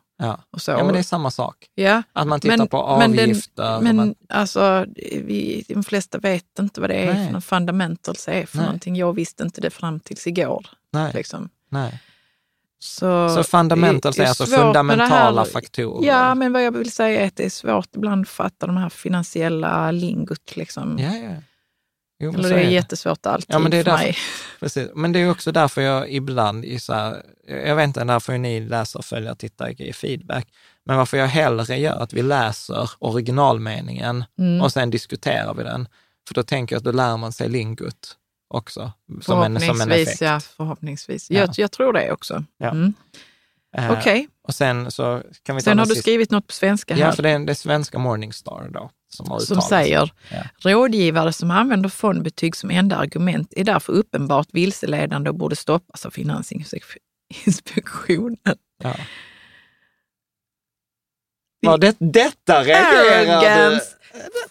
och så. ja, men det är samma sak. Ja, Att man tittar men- på men den- avgifter. Men man, alltså, vi, de flesta vet inte vad det är Nej. för något fundamentals är för Nej. någonting. Jag visste inte det fram tills igår. nej, Liksom. nej. Så, Så fundamentals det är alltså fundamentala här. faktorer? Ja, men vad jag vill säga är att det är svårt ibland att fatta de här finansiella lingot. Liksom. ja, ja. Jo, Eller det är är jättesvårt alltid Ja, men det är för därför- mig. Precis. Men det är också därför jag ibland, i så här, jag vet inte, där får ni läsare, följare, tittare ge feedback, men varför jag hellre gör att vi läser originalmeningen Mm. och sen diskuterar vi den. För då tänker jag att då lär man sig lingot också, som en, som en effekt. ja. Förhoppningsvis. Ja. Jag, jag tror det också. Ja. Mm. Eh, Okej, Och sen så kan vi sen har du sista- skrivit något på svenska Ja, här för det är det är svenska Morningstar då, som har som säger Ja. rådgivare som använder fondbetyg som enda argument är därför uppenbart vilseledande och borde stoppas av Finansinspektionen. Ja. Ja, det, detta reagerar du...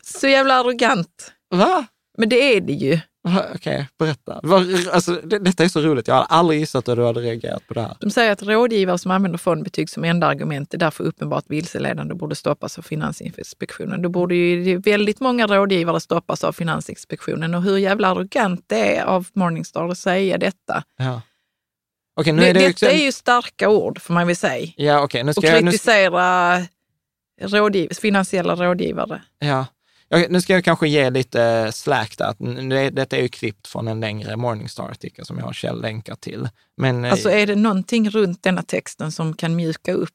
Så jävla arrogant. Va? Men det är det ju. Okej, berätta. Var, alltså, det, detta är så roligt. Jag har aldrig gissat att du hade reagerat på det här. De säger att rådgivare som använder fondbetyg som enda argument är därför uppenbart vilseledande och borde stoppas av Finansinspektionen. Då borde ju väldigt många rådgivare stoppas av Finansinspektionen. Och hur jävla arrogant det är av Morningstar att säga detta. Ja. Okej, nu Det, är det detta också... är ju starka ord, får man väl säga. Ja, okej, nu Och ska jag... Nu, kritisera rådgiv, finansiella rådgivare. ja. Nu ska jag kanske ge lite slack där. Detta är ju klippt från en längre Morningstar-artikel som jag har källlänkar till. Men, eh, Alltså är det någonting runt denna texten som kan mjuka upp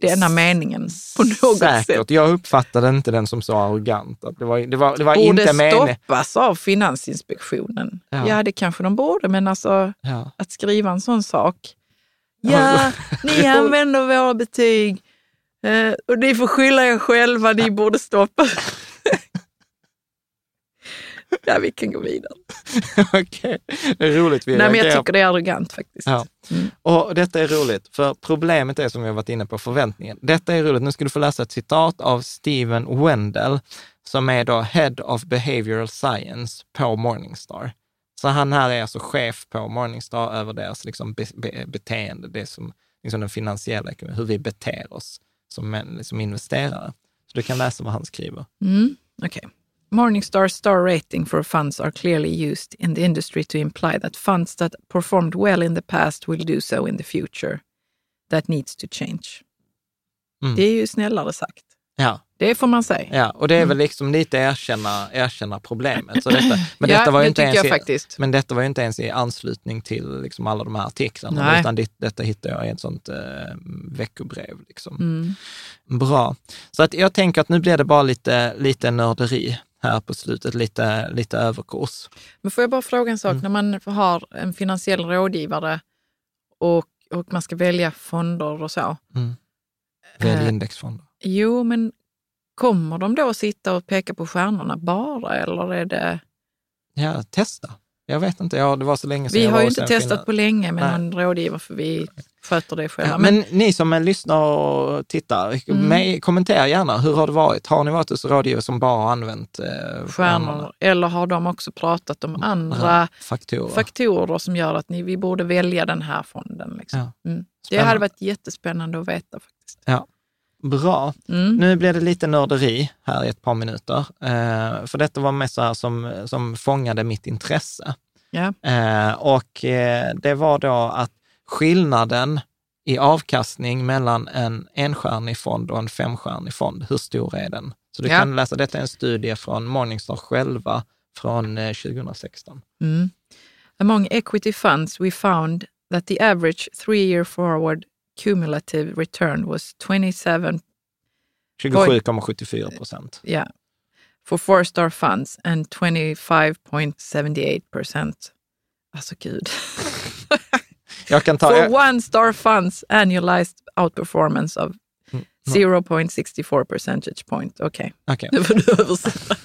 denna meningen på något säkert. sätt? Jag uppfattade inte den som så arrogant. Det var, det var, det var Borde inte stoppas av Finansinspektionen? Ja. Ja. det kanske de borde, men alltså Ja. att skriva en sån sak. Ja, ni använder våra betyg eh, och ni får skylla er själva, ni borde stoppa. ja, vi kan gå vidare. Okej, det är roligt. Vi Nej, men jag tycker det är arrogant faktiskt. Ja. Och detta är roligt, för problemet är som vi har varit inne på, förväntningen. Detta är roligt. Nu ska du få läsa ett citat av Steven Wendell, som är då Head of Behavioral Science på Morningstar. Så han här är alltså chef på Morningstar över deras liksom be, be, beteende, det som liksom den finansiella ekonomin, hur vi beter oss som, män- som investerare. Så du kan läsa vad han skriver. Mm, okay. Morningstar star rating for funds are clearly used in the industry to imply that funds that performed well in the past will do so in the future. That needs to change. Mm. Det är ju snällare sagt. Ja, Det får man säga. ja, och det är väl liksom lite erkänna, erkänna problemet. Så detta, men Ja, detta var ju det inte ens i-. Men detta var ju inte ens i anslutning till liksom alla de här artiklarna, Nej. utan det, detta hittade jag i ett sånt eh, veckobrev. Liksom. Mm. Bra. Så att jag tänker att nu blir det bara lite, lite nörderi här på slutet, lite, lite överkurs. Men får jag bara fråga en sak? Mm. När man har en finansiell rådgivare och, och man ska välja fonder och så. Välj Eh, indexfonder. Jo, men kommer de då att sitta och peka på stjärnorna bara eller är det... Ja, testa. Jag vet inte, ja, det var så länge sedan Vi jag har ju inte testat fina- på länge med Nej. någon rådgivare för vi sköter det själva. Ja, men ni som är lyssnar och tittar, Mm. med, kommentera gärna. Hur har det varit? Har ni varit hos rådgivare som bara har använt eh, stjärnor. Eller har de också pratat om andra faktorer? faktorer som gör att ni, vi borde välja den här fonden? Liksom. Ja. Mm. Det hade varit jättespännande att veta faktiskt. ja. Bra. Mm. Nu blir det lite nörderi här i ett par minuter. Eh, för detta var mest så här som, som fångade mitt intresse. Ja. Eh, och eh, det var då att skillnaden i avkastning mellan en enstjärnig fond och en femstjärnig fond, hur stor är den? Så du Ja. kan läsa, detta är en studie från Morningstar själva från eh, 2016. Mm. Among equity funds we found that the average three-year forward cumulative return was 27 27,74 procent. yeah, for four-star funds and 25.78 percent. Alltså gud. Jag kan ta... For Jag, one-star funds annualized outperformance of Mm, 0.64 percentage point. Okej, okej. nu får du översätta.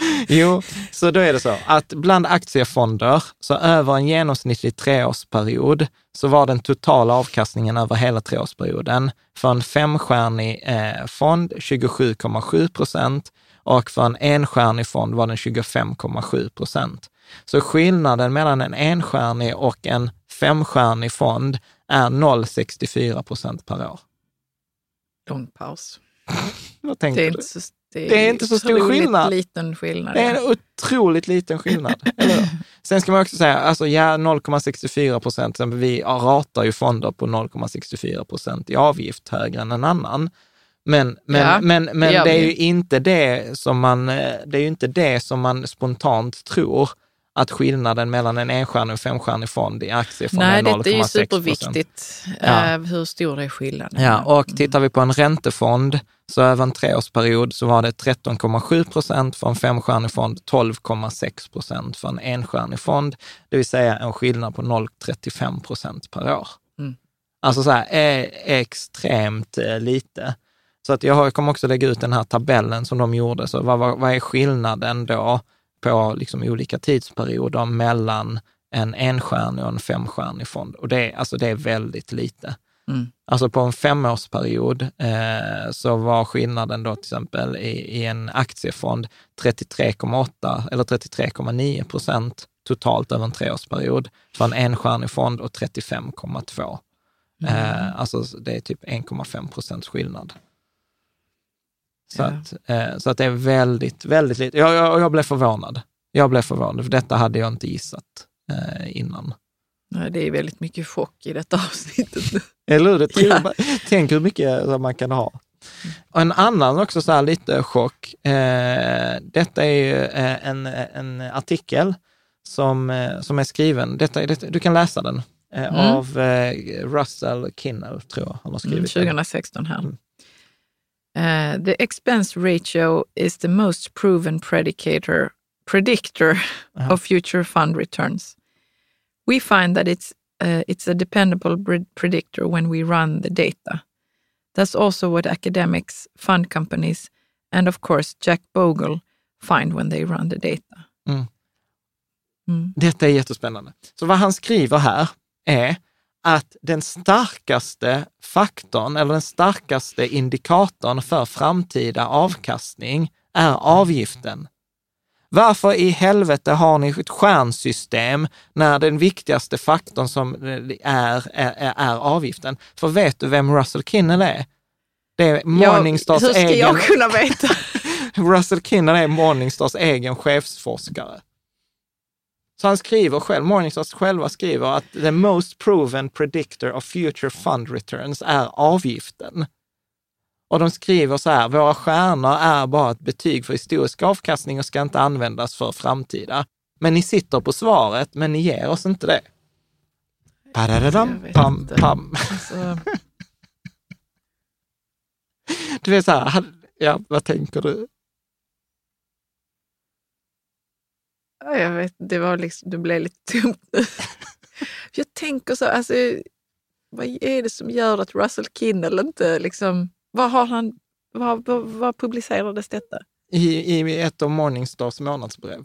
Jo, så då är det så att bland aktiefonder, så över en genomsnittlig treårsperiod, så var den totala avkastningen över hela treårsperioden för en femstjärnig eh, fond 27,7 procent och för en enstjärnig fond var den 25,7 procent. Så skillnaden mellan en enstjärnig och en femstjärnig fond är 0,64 procent per år. Lång paus. Vad är du? inte så, det Det är inte så stor skillnad. liten skillnad. Det är en otroligt liten skillnad. Sen ska man också säga, alltså ja, 0,64 procent, vi ratar ju fonder på 0,64 procent i avgift högre än en annan. Men, men, Ja, men, men det det är ju inte det som man, eh, det är ju inte det som man spontant tror att skillnaden mellan en enstjärnig och femstjärnig fond i aktiefond Nej, är 0,6 detta är ju superviktigt. Ja. eh, hur stor är skillnaden? Ja, och tittar vi på en räntefond, så över en treårsperiod så var det 13,7 procent för en femstjärnig fond, 12,6 procent för en enstjärnig fond, det vill säga en skillnad på 0,35 procent per år. Mm. Alltså så här, är extremt eh, lite. Så att jag kommer också lägga ut den här tabellen som de gjorde, så vad, vad är skillnaden då på liksom olika tidsperioder mellan en enstjärnig och en femstjärnig fond? Och det, är- alltså det är väldigt lite. Mm. Alltså på en femårsperiod eh, så var skillnaden då till exempel i, i en aktiefond 33,8 eller 33,9 procent totalt över en treårsperiod för en enstjärnig fond och 35,2. Eh, alltså det är typ 1,5 procents skillnad. Så, Ja. att, eh, så att det är väldigt, väldigt lite. Jag, jag, jag blev förvånad. Jag blev förvånad, för detta hade jag inte gissat eh, innan. Nej, Det är väldigt mycket chock i detta avsnittet. Eller hur? Ja. Tänk hur mycket som man kan ha. Och en annan också så här lite chock. Eh, detta är ju eh, en, en artikel som, eh, som är skriven, detta, detta, du kan läsa den, eh, Mm. av eh, Russell Kinnell, tror jag han har Mm, skrivit. den. 2016 här. Mm. Eh, the expense ratio is the most proven predicator, predictor Aha. of future fund returns. We find that it's, uh, it's a dependable predictor when we run the data. That's also what academics, fund companies, and of course Jack Bogle find when they run the data. Mm. Mm. Detta är jättespännande. Så vad han skriver här är att den starkaste faktorn eller den starkaste indikatorn för framtida avkastning är avgiften. Varför i helvete har ni ett stjärnsystem när den viktigaste faktorn som är, är, är avgiften? För vet du vem Russell Kinnell är? Det är Morningstars hur ska egen... jag kunna veta? Russell Kinnell är Morningstars egen chefsforskare. Så han skriver själv, Morningstars själva skriver att the most proven predictor of future fund returns är avgiften. Och de skriver så här, våra stjärnor är bara ett betyg för historisk avkastning och ska inte användas för framtida. Men ni sitter på svaret, men ni ger oss inte det. Padadadam, pam, pam. Alltså, Du vet så här, ja, vad tänker du? Ja, jag vet, det var liksom, det blev lite tomt nu. Jag tänker så, alltså, vad är det som gör att Russell Kinnell inte liksom, vad har han, vad, vad, vad publicerades detta? i, i ett av Morningstars månadsbrev.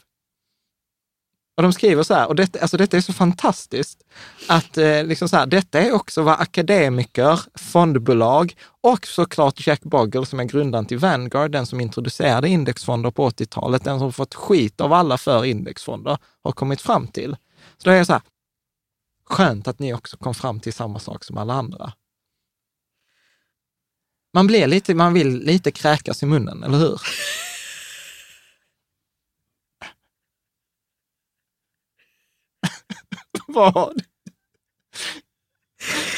Och de skriver så här, och detta, alltså detta är så fantastiskt, att eh, liksom så här, detta är också vad akademiker, fondbolag och såklart Jack Bogle som är grundaren till Vanguard, den som introducerade indexfonder på 80-talet, den som fått skit av alla för indexfonder, har kommit fram till. Så då är det så här, skönt att ni också kom fram till samma sak som alla andra. Man blir lite, man vill lite kräkas i munnen, eller hur? Vad?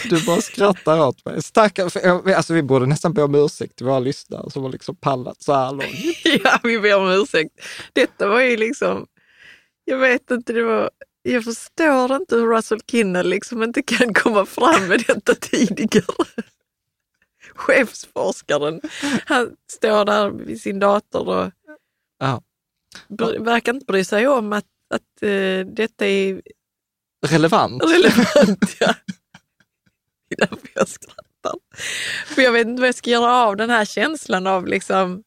Du bara skrattar åt mig. Jag- alltså vi borde nästan be om ursäkt till våra lyssnare som har liksom pallat så här långt. ja, vi ber om ursäkt. Detta var ju liksom, jag vet inte, det var, jag förstår inte hur Russell Kinnell liksom inte kan komma fram med detta tidigare. Chefsforskaren, han står där vid sin dator och Ja. verkar inte bry sig om att, att eh, detta är Relevant. relevant. Ja. Det är därför jag skrattar. För jag vet inte vad jag ska göra av den här känslan av liksom...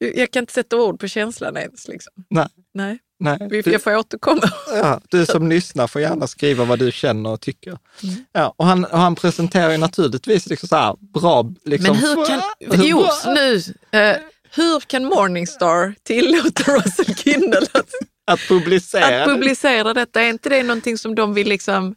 Jag kan inte sätta ord på känslan ens. Liksom. Nej. Nej, Nej, vi- du, jag får återkomma. ja, du som lyssnar får gärna skriva vad du känner och tycker. Mm. Ja, och, han, och han presenterar ju naturligtvis liksom så här bra... Liksom, Men hur kan... hur Jo, nu. Eh, hur kan Morningstar tillåta Russell Kindle att, Att publicera. att publicera detta? Är inte det någonting som de vill liksom...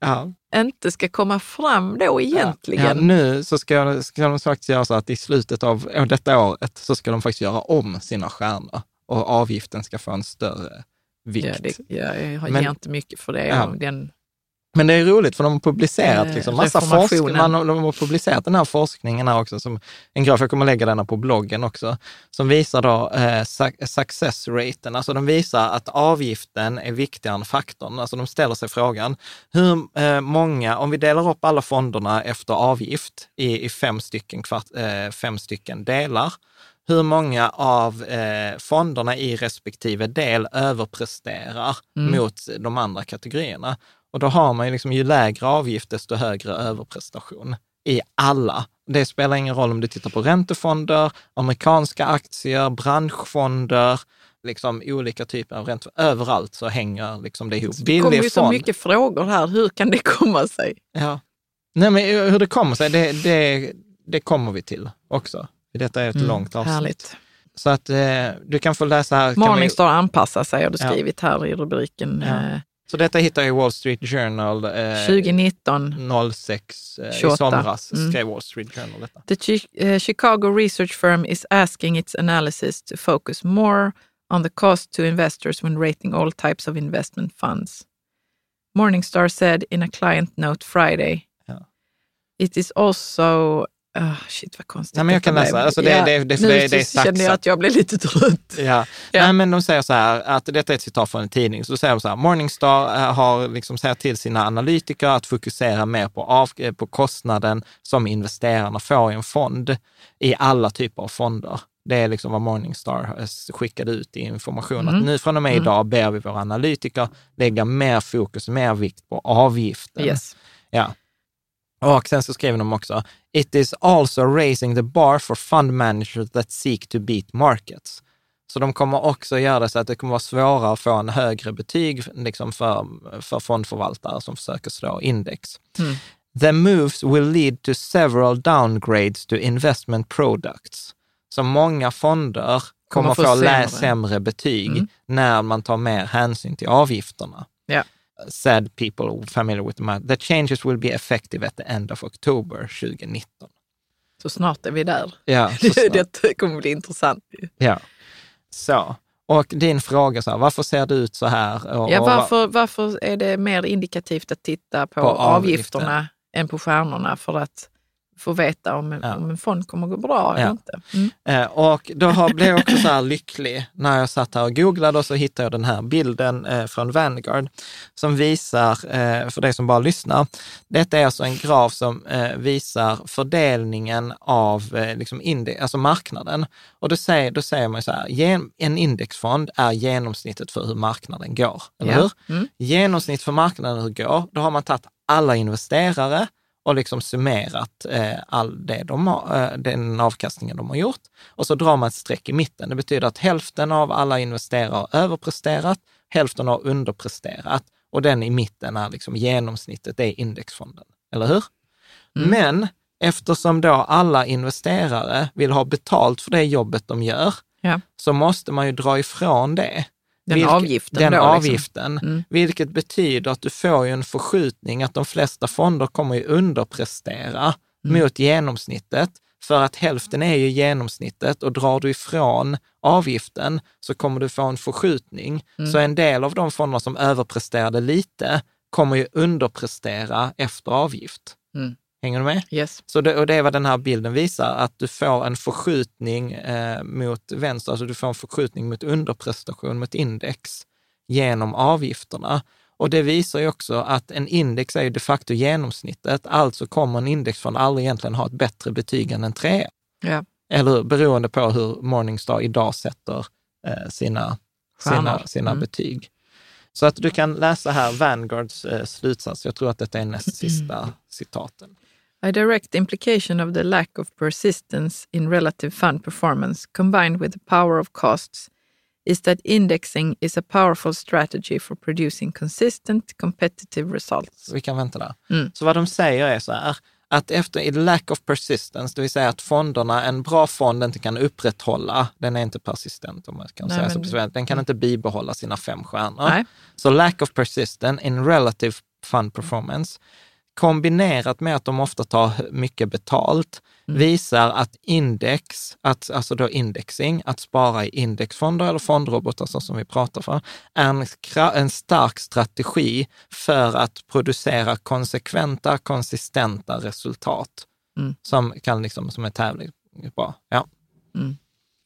ja. inte ska komma fram då egentligen? Ja, nu så ska, jag, ska de faktiskt göra så att i slutet av detta året så ska de faktiskt göra om sina stjärnor och avgiften ska få en större vikt. Ja, det, ja, jag ger Men- inte mycket för det. Ja. Den, Men det är roligt för de har publicerat Eh, liksom massa forskning. Man, de har publicerat den här forskningen här också, som en graf, jag kommer lägga den på bloggen också, som visar då eh, su- success raten. Alltså de visar att avgiften är viktigare än faktorn. Alltså de ställer sig frågan, hur eh, många, om vi delar upp alla fonderna efter avgift i, i fem, stycken kvart, eh, fem stycken delar, hur många av eh, fonderna i respektive del överpresterar mot de andra kategorierna. Och då har man ju liksom, ju lägre avgift, desto högre överprestation i alla. Det spelar ingen roll om du tittar på räntefonder, amerikanska aktier, branschfonder, liksom olika typer av räntor. Överallt så hänger liksom det ihop. det kommer ju Billig så mycket frågor här. Hur kan det komma sig? Ja. Nej, men hur det kommer sig, det, det, det kommer vi till också. Detta är ett långt avsnitt. Mm, Härligt. Så att eh, du kan få läsa här. Morningstar anpassar sig har du Ja. skrivit här i rubriken. Ja. Så detta hittar jag i Wall Street Journal eh, 2019. 06 eh, i 28. somras, Mm. skrev Wall Street Journal detta. The Chi- eh, Chicago research firm is asking its analysis to focus more on the cost to investors when rating all types of investment funds. Morningstar said in a client note Friday. Ja. It is also... ah, shit vad konstigt Nej, men jag kan läsa. Alltså, det- det- det- för nu det- det kände jag att jag blev lite trött. Ja. Ja. Nej, men de säger så här, att detta är ett citat från en tidning, så säger de så här, Morningstar eh, har liksom sagt till sina analytiker att fokusera mer på, av, eh, på kostnaden som investerarna får i en fond, i alla typer av fonder. Det är liksom vad Morningstar skickade ut i information, Mm. att nu från och med idag ber vi våra analytiker lägga mer fokus, mer vikt på avgiften. Yes. Ja. Och sen så skriver de också, it is also raising the bar for fund managers that seek to beat markets. Så de kommer också göra det så att det kommer vara svårare att få en högre betyg liksom för, för fondförvaltare som försöker slå index. Mm. The moves will lead to several downgrades to investment products. Så många fonder kommer, Kommer få få sämre. sämre betyg Mm. när man tar mer hänsyn till avgifterna. Said people familiar with the math. The changes will be effective at the end of October 2019. Så snart är vi där. Ja, det kommer bli intressant. ja. Så. Och din fråga, så här, varför ser det ut så här? Och, Ja, varför, varför är det mer indikativt att titta på, På avgiften. avgifterna än på stjärnorna för att få veta om en, Ja. om en fond kommer gå bra Ja. eller inte? Mm. Eh, Och då har, blev jag också så här lycklig när jag satt här och googlade och så hittade jag den här bilden eh, från Vanguard som visar, eh, för dig som bara lyssnar, detta är alltså en graf som visar fördelningen av liksom inde- alltså marknaden. Och då säger, då säger man så här, en indexfond är genomsnittet för hur marknaden går, eller Ja. hur? Mm. Genomsnitt för marknaden hur går, då har man tagit alla investerare och liksom summerat eh, all det de har, eh, den avkastningen de har gjort. Och så drar man ett streck i mitten. Det betyder att hälften av alla investerare har överpresterat, hälften har underpresterat och den i mitten är liksom genomsnittet, det är indexfonden. Eller hur? Mm. Men eftersom då alla investerare vill ha betalt för det jobbet de gör, Ja. så måste man ju dra ifrån det. Den Vilke- avgiften Den då, liksom. avgiften. Mm. Vilket betyder att du får ju en förskjutning, att de flesta fonder kommer ju underprestera Mm. mot genomsnittet. För att hälften är ju genomsnittet och drar du ifrån avgiften så kommer du få en förskjutning. Mm. Så en del av de fonder som överpresterade lite kommer ju underprestera efter avgift. Mm. Hänger du med? Yes. Så det, och det är vad den här bilden visar, att du får en förskjutning eh, mot vänster, alltså du får en förskjutning mot underprestation mot index genom avgifterna. Och det visar ju också att en index är ju de facto genomsnittet, alltså kommer en indexfond aldrig egentligen ha ett bättre betyg än en trea. Ja. Eller hur? beroende på hur Morningstar idag sätter eh, sina, sina, Stjärnor. sina Mm. betyg. Så att du kan läsa här Vanguards eh, slutsats. Jag tror att detta är näst sista citaten. A direct implication of the lack of persistence in relative fund performance combined with the power of costs is that indexing is a powerful strategy for producing consistent competitive results. Vi kan vänta där. Mm. Så vad de säger är så här, att efter i lack of persistence, det vill säga att fonderna, en bra fond inte kan upprätthålla, den är inte persistent om man kan Nej, säga så på svenska, den kan inte bibehålla sina fem stjärnor. Nej. Så lack of persistence in relative fund performance kombinerat med att de ofta tar mycket betalt, visar att index, att, alltså då indexing, att spara i indexfonder eller fondrobotar så som vi pratar för, är en, en stark strategi för att producera konsekventa, konsistenta resultat Mm. som kan liksom, som är tävlingsbra. Ja.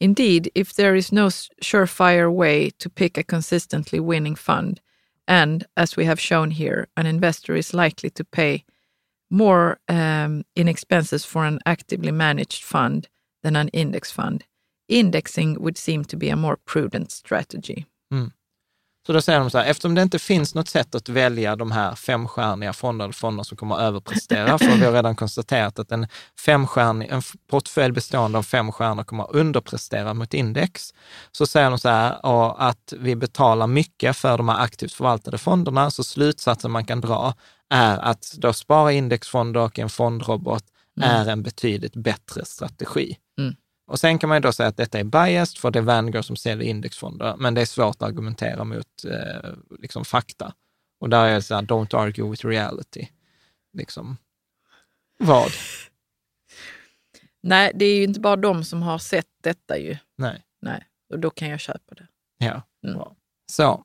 Indeed, if there is no surefire way to pick a consistently winning fund, and as we have shown here, an investor is likely to pay more um, in expenses for an actively managed fund than an index fund, indexing would seem to be a more prudent strategy. Så då säger de så här, eftersom det inte finns något sätt att välja de här femstjärniga fonderna fonder som kommer att överprestera, för vi har redan konstaterat att en, femstjärnig, en portfölj bestående av fem stjärnor kommer att underprestera mot index, så säger de så här, och att vi betalar mycket för de här aktivt förvaltade fonderna, så slutsatsen man kan dra är att då spara indexfonder och en fondrobot är en betydligt bättre strategi. Och sen kan man ju då säga att detta är biased, för det är Vanguard som säljer indexfonder, men det är svårt att argumentera mot eh, liksom fakta. Och där är det så här, don't argue with reality. Liksom. Vad? Nej, det är ju inte bara de som har sett detta ju. Nej. Nej, och då kan jag köpa det. Ja, Mm. bra. Så.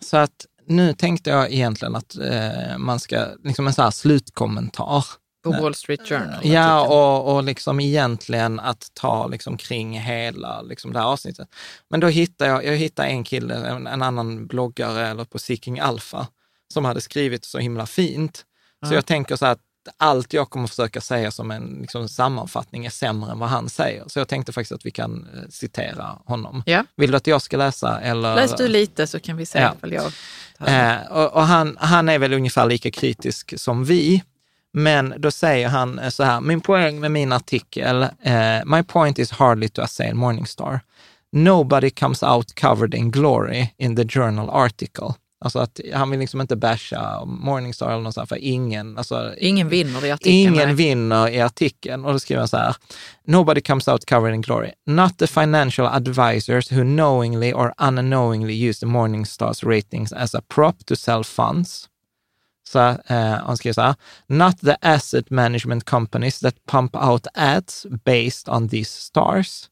Så att nu tänkte jag egentligen att eh, man ska, liksom en så här slutkommentar. På Nej. Wall Street Journal. Ja, artikeln. och, och liksom egentligen att ta liksom kring hela liksom det här avsnittet. Men då hittade jag, jag hittade en kille, en, en annan bloggare eller på Seeking Alpha, som hade skrivit så himla fint. Så Ja. jag tänker så här att allt jag kommer försöka säga som en liksom, sammanfattning är sämre än vad han säger. Så jag tänkte faktiskt att vi kan eh, citera honom. Ja. Vill du att jag ska läsa? Eller? Läs du lite så kan vi se Ja. ifall jag tar Eh, och och han, han är väl ungefär lika kritisk som vi. Men då säger han eh, så här, min poäng med min artikel, eh, my point is hardly to assail Morningstar. Nobody comes out covered in glory in the journal article. Alltså att han vill liksom inte basha Morningstar eller något sånt, för ingen, alltså, Ingen vinner i artikeln. Ingen nej. vinner i artikeln. Och då skriver han så här. Nobody comes out covered in glory. Not the financial advisors who knowingly or unknowingly use the Morningstars ratings as a prop to sell funds. Så eh, han skriver så här. Not the asset management companies that pump out ads based on these stars.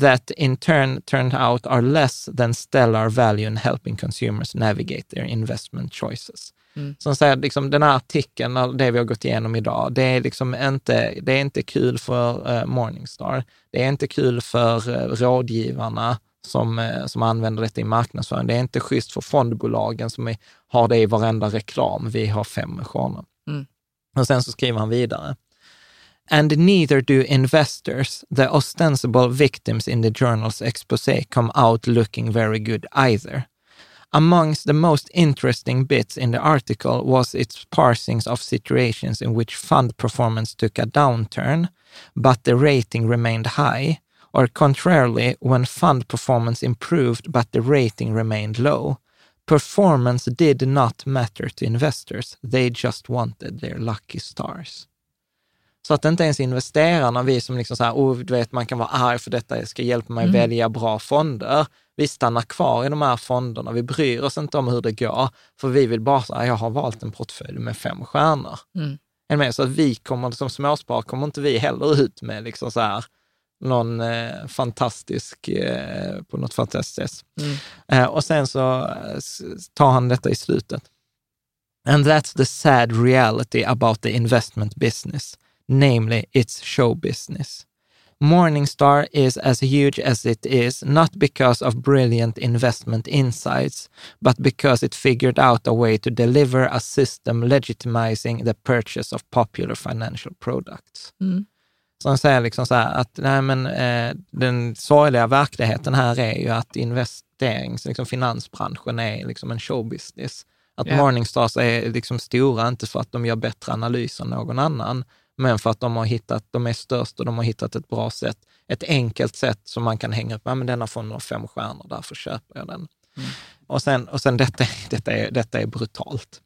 That in turn turned out are less than stellar value in helping consumers navigate their investment choices. Som säger, liksom, den här artikeln, det vi har gått igenom idag, det är, liksom inte, det är inte kul för eh, Morningstar. Det är inte kul för eh, rådgivarna som, eh, som använder detta i marknadsföring. Det är inte schysst för fondbolagen som är, har det i varenda reklam. Vi har fem stjärnor. Mm. Och sen så skriver han vidare. And neither do investors, the ostensible victims in the journal's expose, come out looking very good either. Amongst the most interesting bits in the article was its parsings of situations in which fund performance took a downturn, but the rating remained high, or contrarily, when fund performance improved but the rating remained low. Performance did not matter to investors. They just wanted their lucky stars. Så att inte ens investerarna, vi som liksom så här, oh, du vet, man kan vara arg för detta ska hjälpa mig välja bra fonder. Vi stannar kvar i de här fonderna, vi bryr oss inte om hur det går, för vi vill bara säga, jag har valt en portfölj med fem stjärnor. Mm. Så att vi kommer, som småsparare, kommer inte vi heller ut med liksom så här, någon eh, fantastisk, eh, på något fantastiskt sätt. Mm. Eh, och sen så eh, tar han detta i slutet. And that's the sad reality about the investment business, namely its show business. Morningstar is as huge as it is, not because of brilliant investment insights, but because it figured out a way to deliver a system legitimizing the purchase of popular financial products. Mm. Han säger liksom så här att nej men, eh, den sorgliga verkligheten här är ju att investerings, liksom finansbranschen är liksom en showbusiness. Att Ja. Morningstars är liksom stora, inte för att de gör bättre analyser än någon annan, men för att de har hittat, de är störst och de har hittat ett bra sätt, ett enkelt sätt som man kan hänga upp, ja men denna fonden har fem stjärnor, därför köper jag den. Och sen, och sen detta, detta, är, detta är brutalt.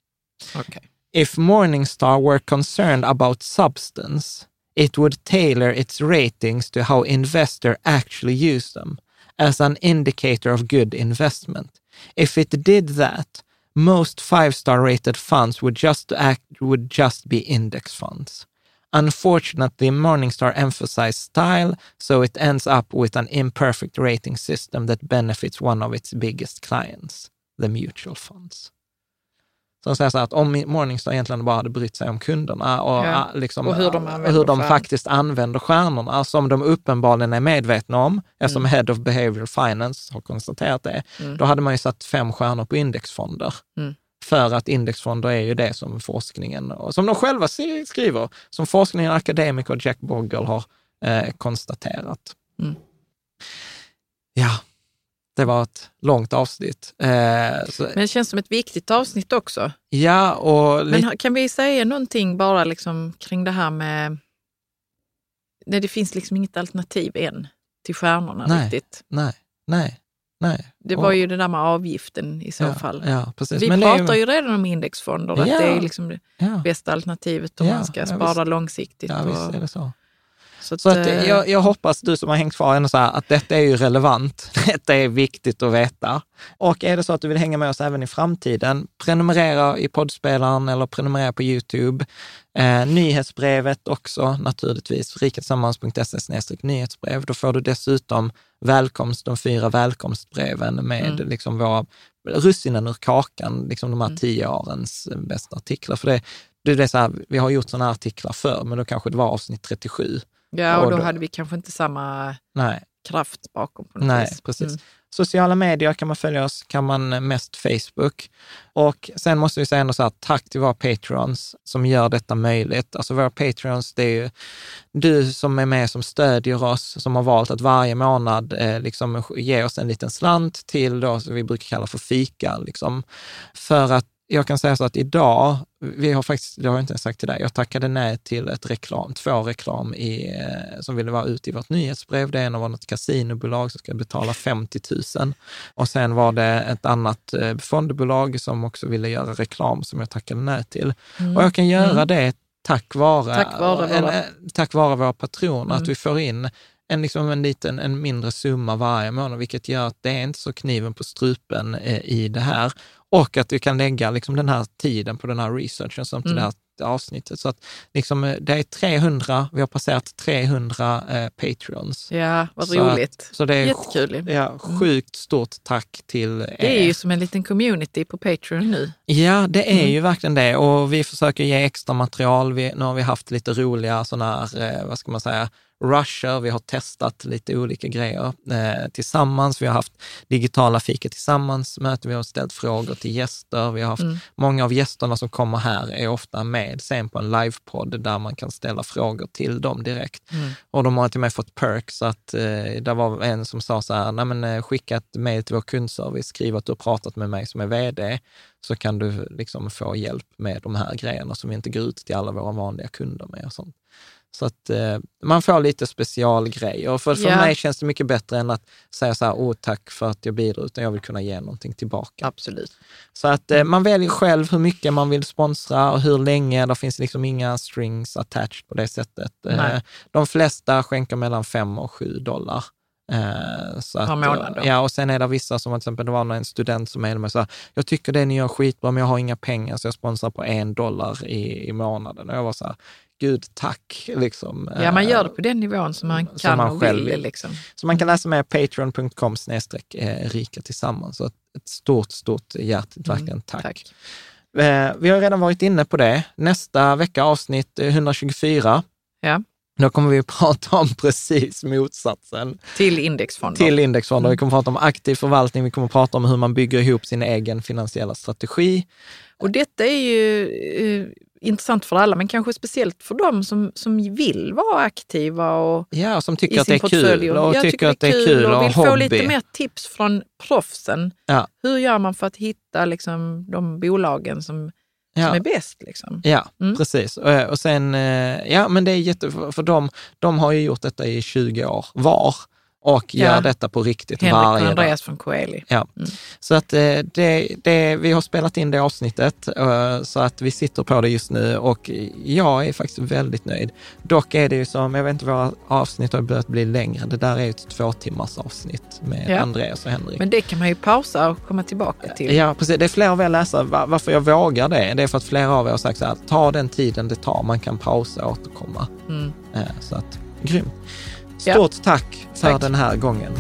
Okej. If Morningstar were concerned about substance, it would tailor its ratings to how investor actually use them as an indicator of good investment. If it did that, most five-star rated funds would just act would just be index funds. Unfortunately, Morningstar emphasized style, so it ends up with an imperfect rating system that benefits one of its biggest clients, the mutual funds. De säger så här att om Morningstar egentligen bara hade brytt sig om kunderna och, Ja. liksom, Och hur de och använder hur de faktiskt använder stjärnorna, som de uppenbarligen är medvetna om, eftersom Mm. Head of Behavioral Finance har konstaterat det, då hade man ju satt fem stjärnor på indexfonder. Mm. För att indexfonder är ju det som forskningen, och som de själva skriver, som forskningen, akademiker Jack Bogle har eh, konstaterat. Mm. Ja, det var ett långt avsnitt. Eh, Men det känns som ett viktigt avsnitt också. ja, och Men kan vi säga någonting bara liksom kring det här med... Nej, det finns liksom inget alternativ än till stjärnorna Nej. riktigt. nej, nej, nej. Det Och- var ju det där med avgiften i så ja, fall. Ja, precis. Vi Men pratar ju redan om indexfonder, att Ja. det är liksom det ja, bästa alternativet om man ska spara långsiktigt. ja, visst och, är det så. Så att, Så att, eh, jag, jag hoppas du som har hängt kvar ändå så här, att detta är ju relevant. Detta är viktigt att veta. Och är det så att du vill hänga med oss även i framtiden, prenumerera i poddspelaren eller prenumerera på YouTube. Eh, nyhetsbrevet också naturligtvis, rikatillsammans.se nyhetsbrev. Då får du dessutom välkomst, de fyra välkomstbreven med Mm. liksom våra russinen ur kakan, liksom de här Mm. tio årens eh, bästa artiklar. För det, det är så här, vi har gjort sådana här artiklar förr, men då kanske det var avsnitt 37. Ja, och och då då- hade vi kanske inte samma Nej, kraft bakom på något Nej, vis. precis. Mm. Sociala medier kan man följa oss, kan man mest Facebook. Och sen måste vi säga ändå så här, tack till våra patrons som gör detta möjligt. Alltså våra patrons, det är ju du som är med som stödjer oss, som har valt att varje månad eh, liksom ge oss en liten slant till då, som vi brukar kalla för fika. Liksom. För att jag kan säga så att idag, vi har faktiskt, det har jag inte ens sagt till dig, jag tackade nej till ett reklam, två reklam i, eh, som ville vara ute i vårt nyhetsbrev. Det ena var något kasinobolag som ska betala 50 000 och sen var det ett annat eh, fondbolag som också ville göra reklam som jag tackade nej till. Och jag kan göra det tack vare, Tack vare en, våra- eh, tack vare våra patroner, att Mm. vi får in en, liksom en, liten, en mindre summa varje månad, vilket gör att det är inte så kniven på strupen eh, i det här. Och att vi kan lägga liksom den här tiden på den här researchen som till Mm. det här avsnittet. Så att liksom, eh, det är 300, vi har passerat 300 eh, patrons. Ja, vad Så roligt. Så det är Jättekul. Ja, sjukt stort tack till er. Det är ju som en liten community på Patreon nu. Ja, det är Mm. ju verkligen det och vi försöker ge extra material. Vi, nu har vi haft lite roliga sådana här, eh, vad ska man säga, rusher. Vi har testat lite olika grejer eh, tillsammans. Vi har haft digitala fika tillsammans, möten. Vi har ställt frågor till gäster. Vi har haft, Mm. många av gästerna som kommer här är ofta med sen på en livepodd där man kan ställa frågor till dem direkt. Mm. Och de har till och med fått perks att eh, det var en som sa så här, Nej, men, eh, skicka ett mejl till vår kundservice, skriv att du har pratat med mig som är vd, så kan du liksom få hjälp med de här grejerna som vi inte går ut till alla våra vanliga kunder med och sånt. Så att eh, man får lite specialgrejer. För, för Ja. mig känns det mycket bättre än att säga så här, åh tack för att jag bidrar, utan jag vill kunna ge någonting tillbaka. Absolut. Så att eh, man väljer själv hur mycket man vill sponsra och hur länge. Det finns liksom inga strings attached på det sättet. Eh, de flesta skänker mellan 5 och 7 dollar. Eh, så Per att, månad då? Ja, och sen är det vissa som till exempel, det var en student som mejlade mig och sa, jag tycker det ni gör skitbra, men jag har inga pengar, så jag sponsrar på en dollar i, i månaden. Och jag var så här, gud tack. Liksom. Ja, man Eh, gör det på den nivån som man som kan man och själv vill. vill. Liksom. Så man kan läsa mer patreon.com snedstreck eh, rika tillsammans. Så ett, stort, stort hjärtligt Mm, verkligen tack. tack. Eh, vi har redan varit inne på det. Nästa vecka avsnitt eh, 124. Ja. Då kommer vi att prata om precis motsatsen Till indexfonder. till indexfonder. Vi kommer att prata om aktiv förvaltning, vi kommer att prata om hur man bygger ihop sin egen finansiella strategi. Och detta är ju eh, intressant för alla, men kanske speciellt för dem som, som vill vara aktiva och Ja, som tycker att det är kul portfölj. och Jag tycker att det är kul och och vill få hobby. lite mer tips från proffsen. Ja. Hur gör man för att hitta liksom, de bolagen som, som Ja. är bäst? Liksom? Ja, Mm. precis. Och, och sen, eh, ja men det är jätte, för för de, de har ju gjort detta i 20 år var. Och gör Ja. detta på riktigt Henrik varje dag. Andreas från Coeli. Ja. Så att eh, det, det, vi har spelat in det avsnittet, eh, så att vi sitter på det just nu och jag är faktiskt väldigt nöjd. Dock är det ju som, jag vet inte, våra avsnitt har börjat bli längre. Det där är ju ett två timmars avsnitt med Ja. Andreas och Henrik. Men det kan man ju pausa och komma tillbaka till. Ja, precis. Det är flera av er läsare, va- varför jag vågar det, det är för att flera av er har sagt så här, ta den tiden det tar, man kan pausa och återkomma. Mm. Eh, Så att, grymt. Ja. Stort tack för Tack. den här gången.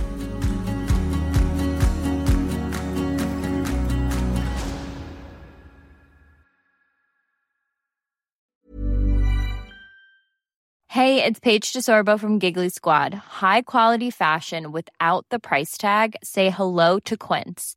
Hey, it's Paige DeSorbo from Giggly Squad. High quality fashion without the price tag. Say hello to Quince.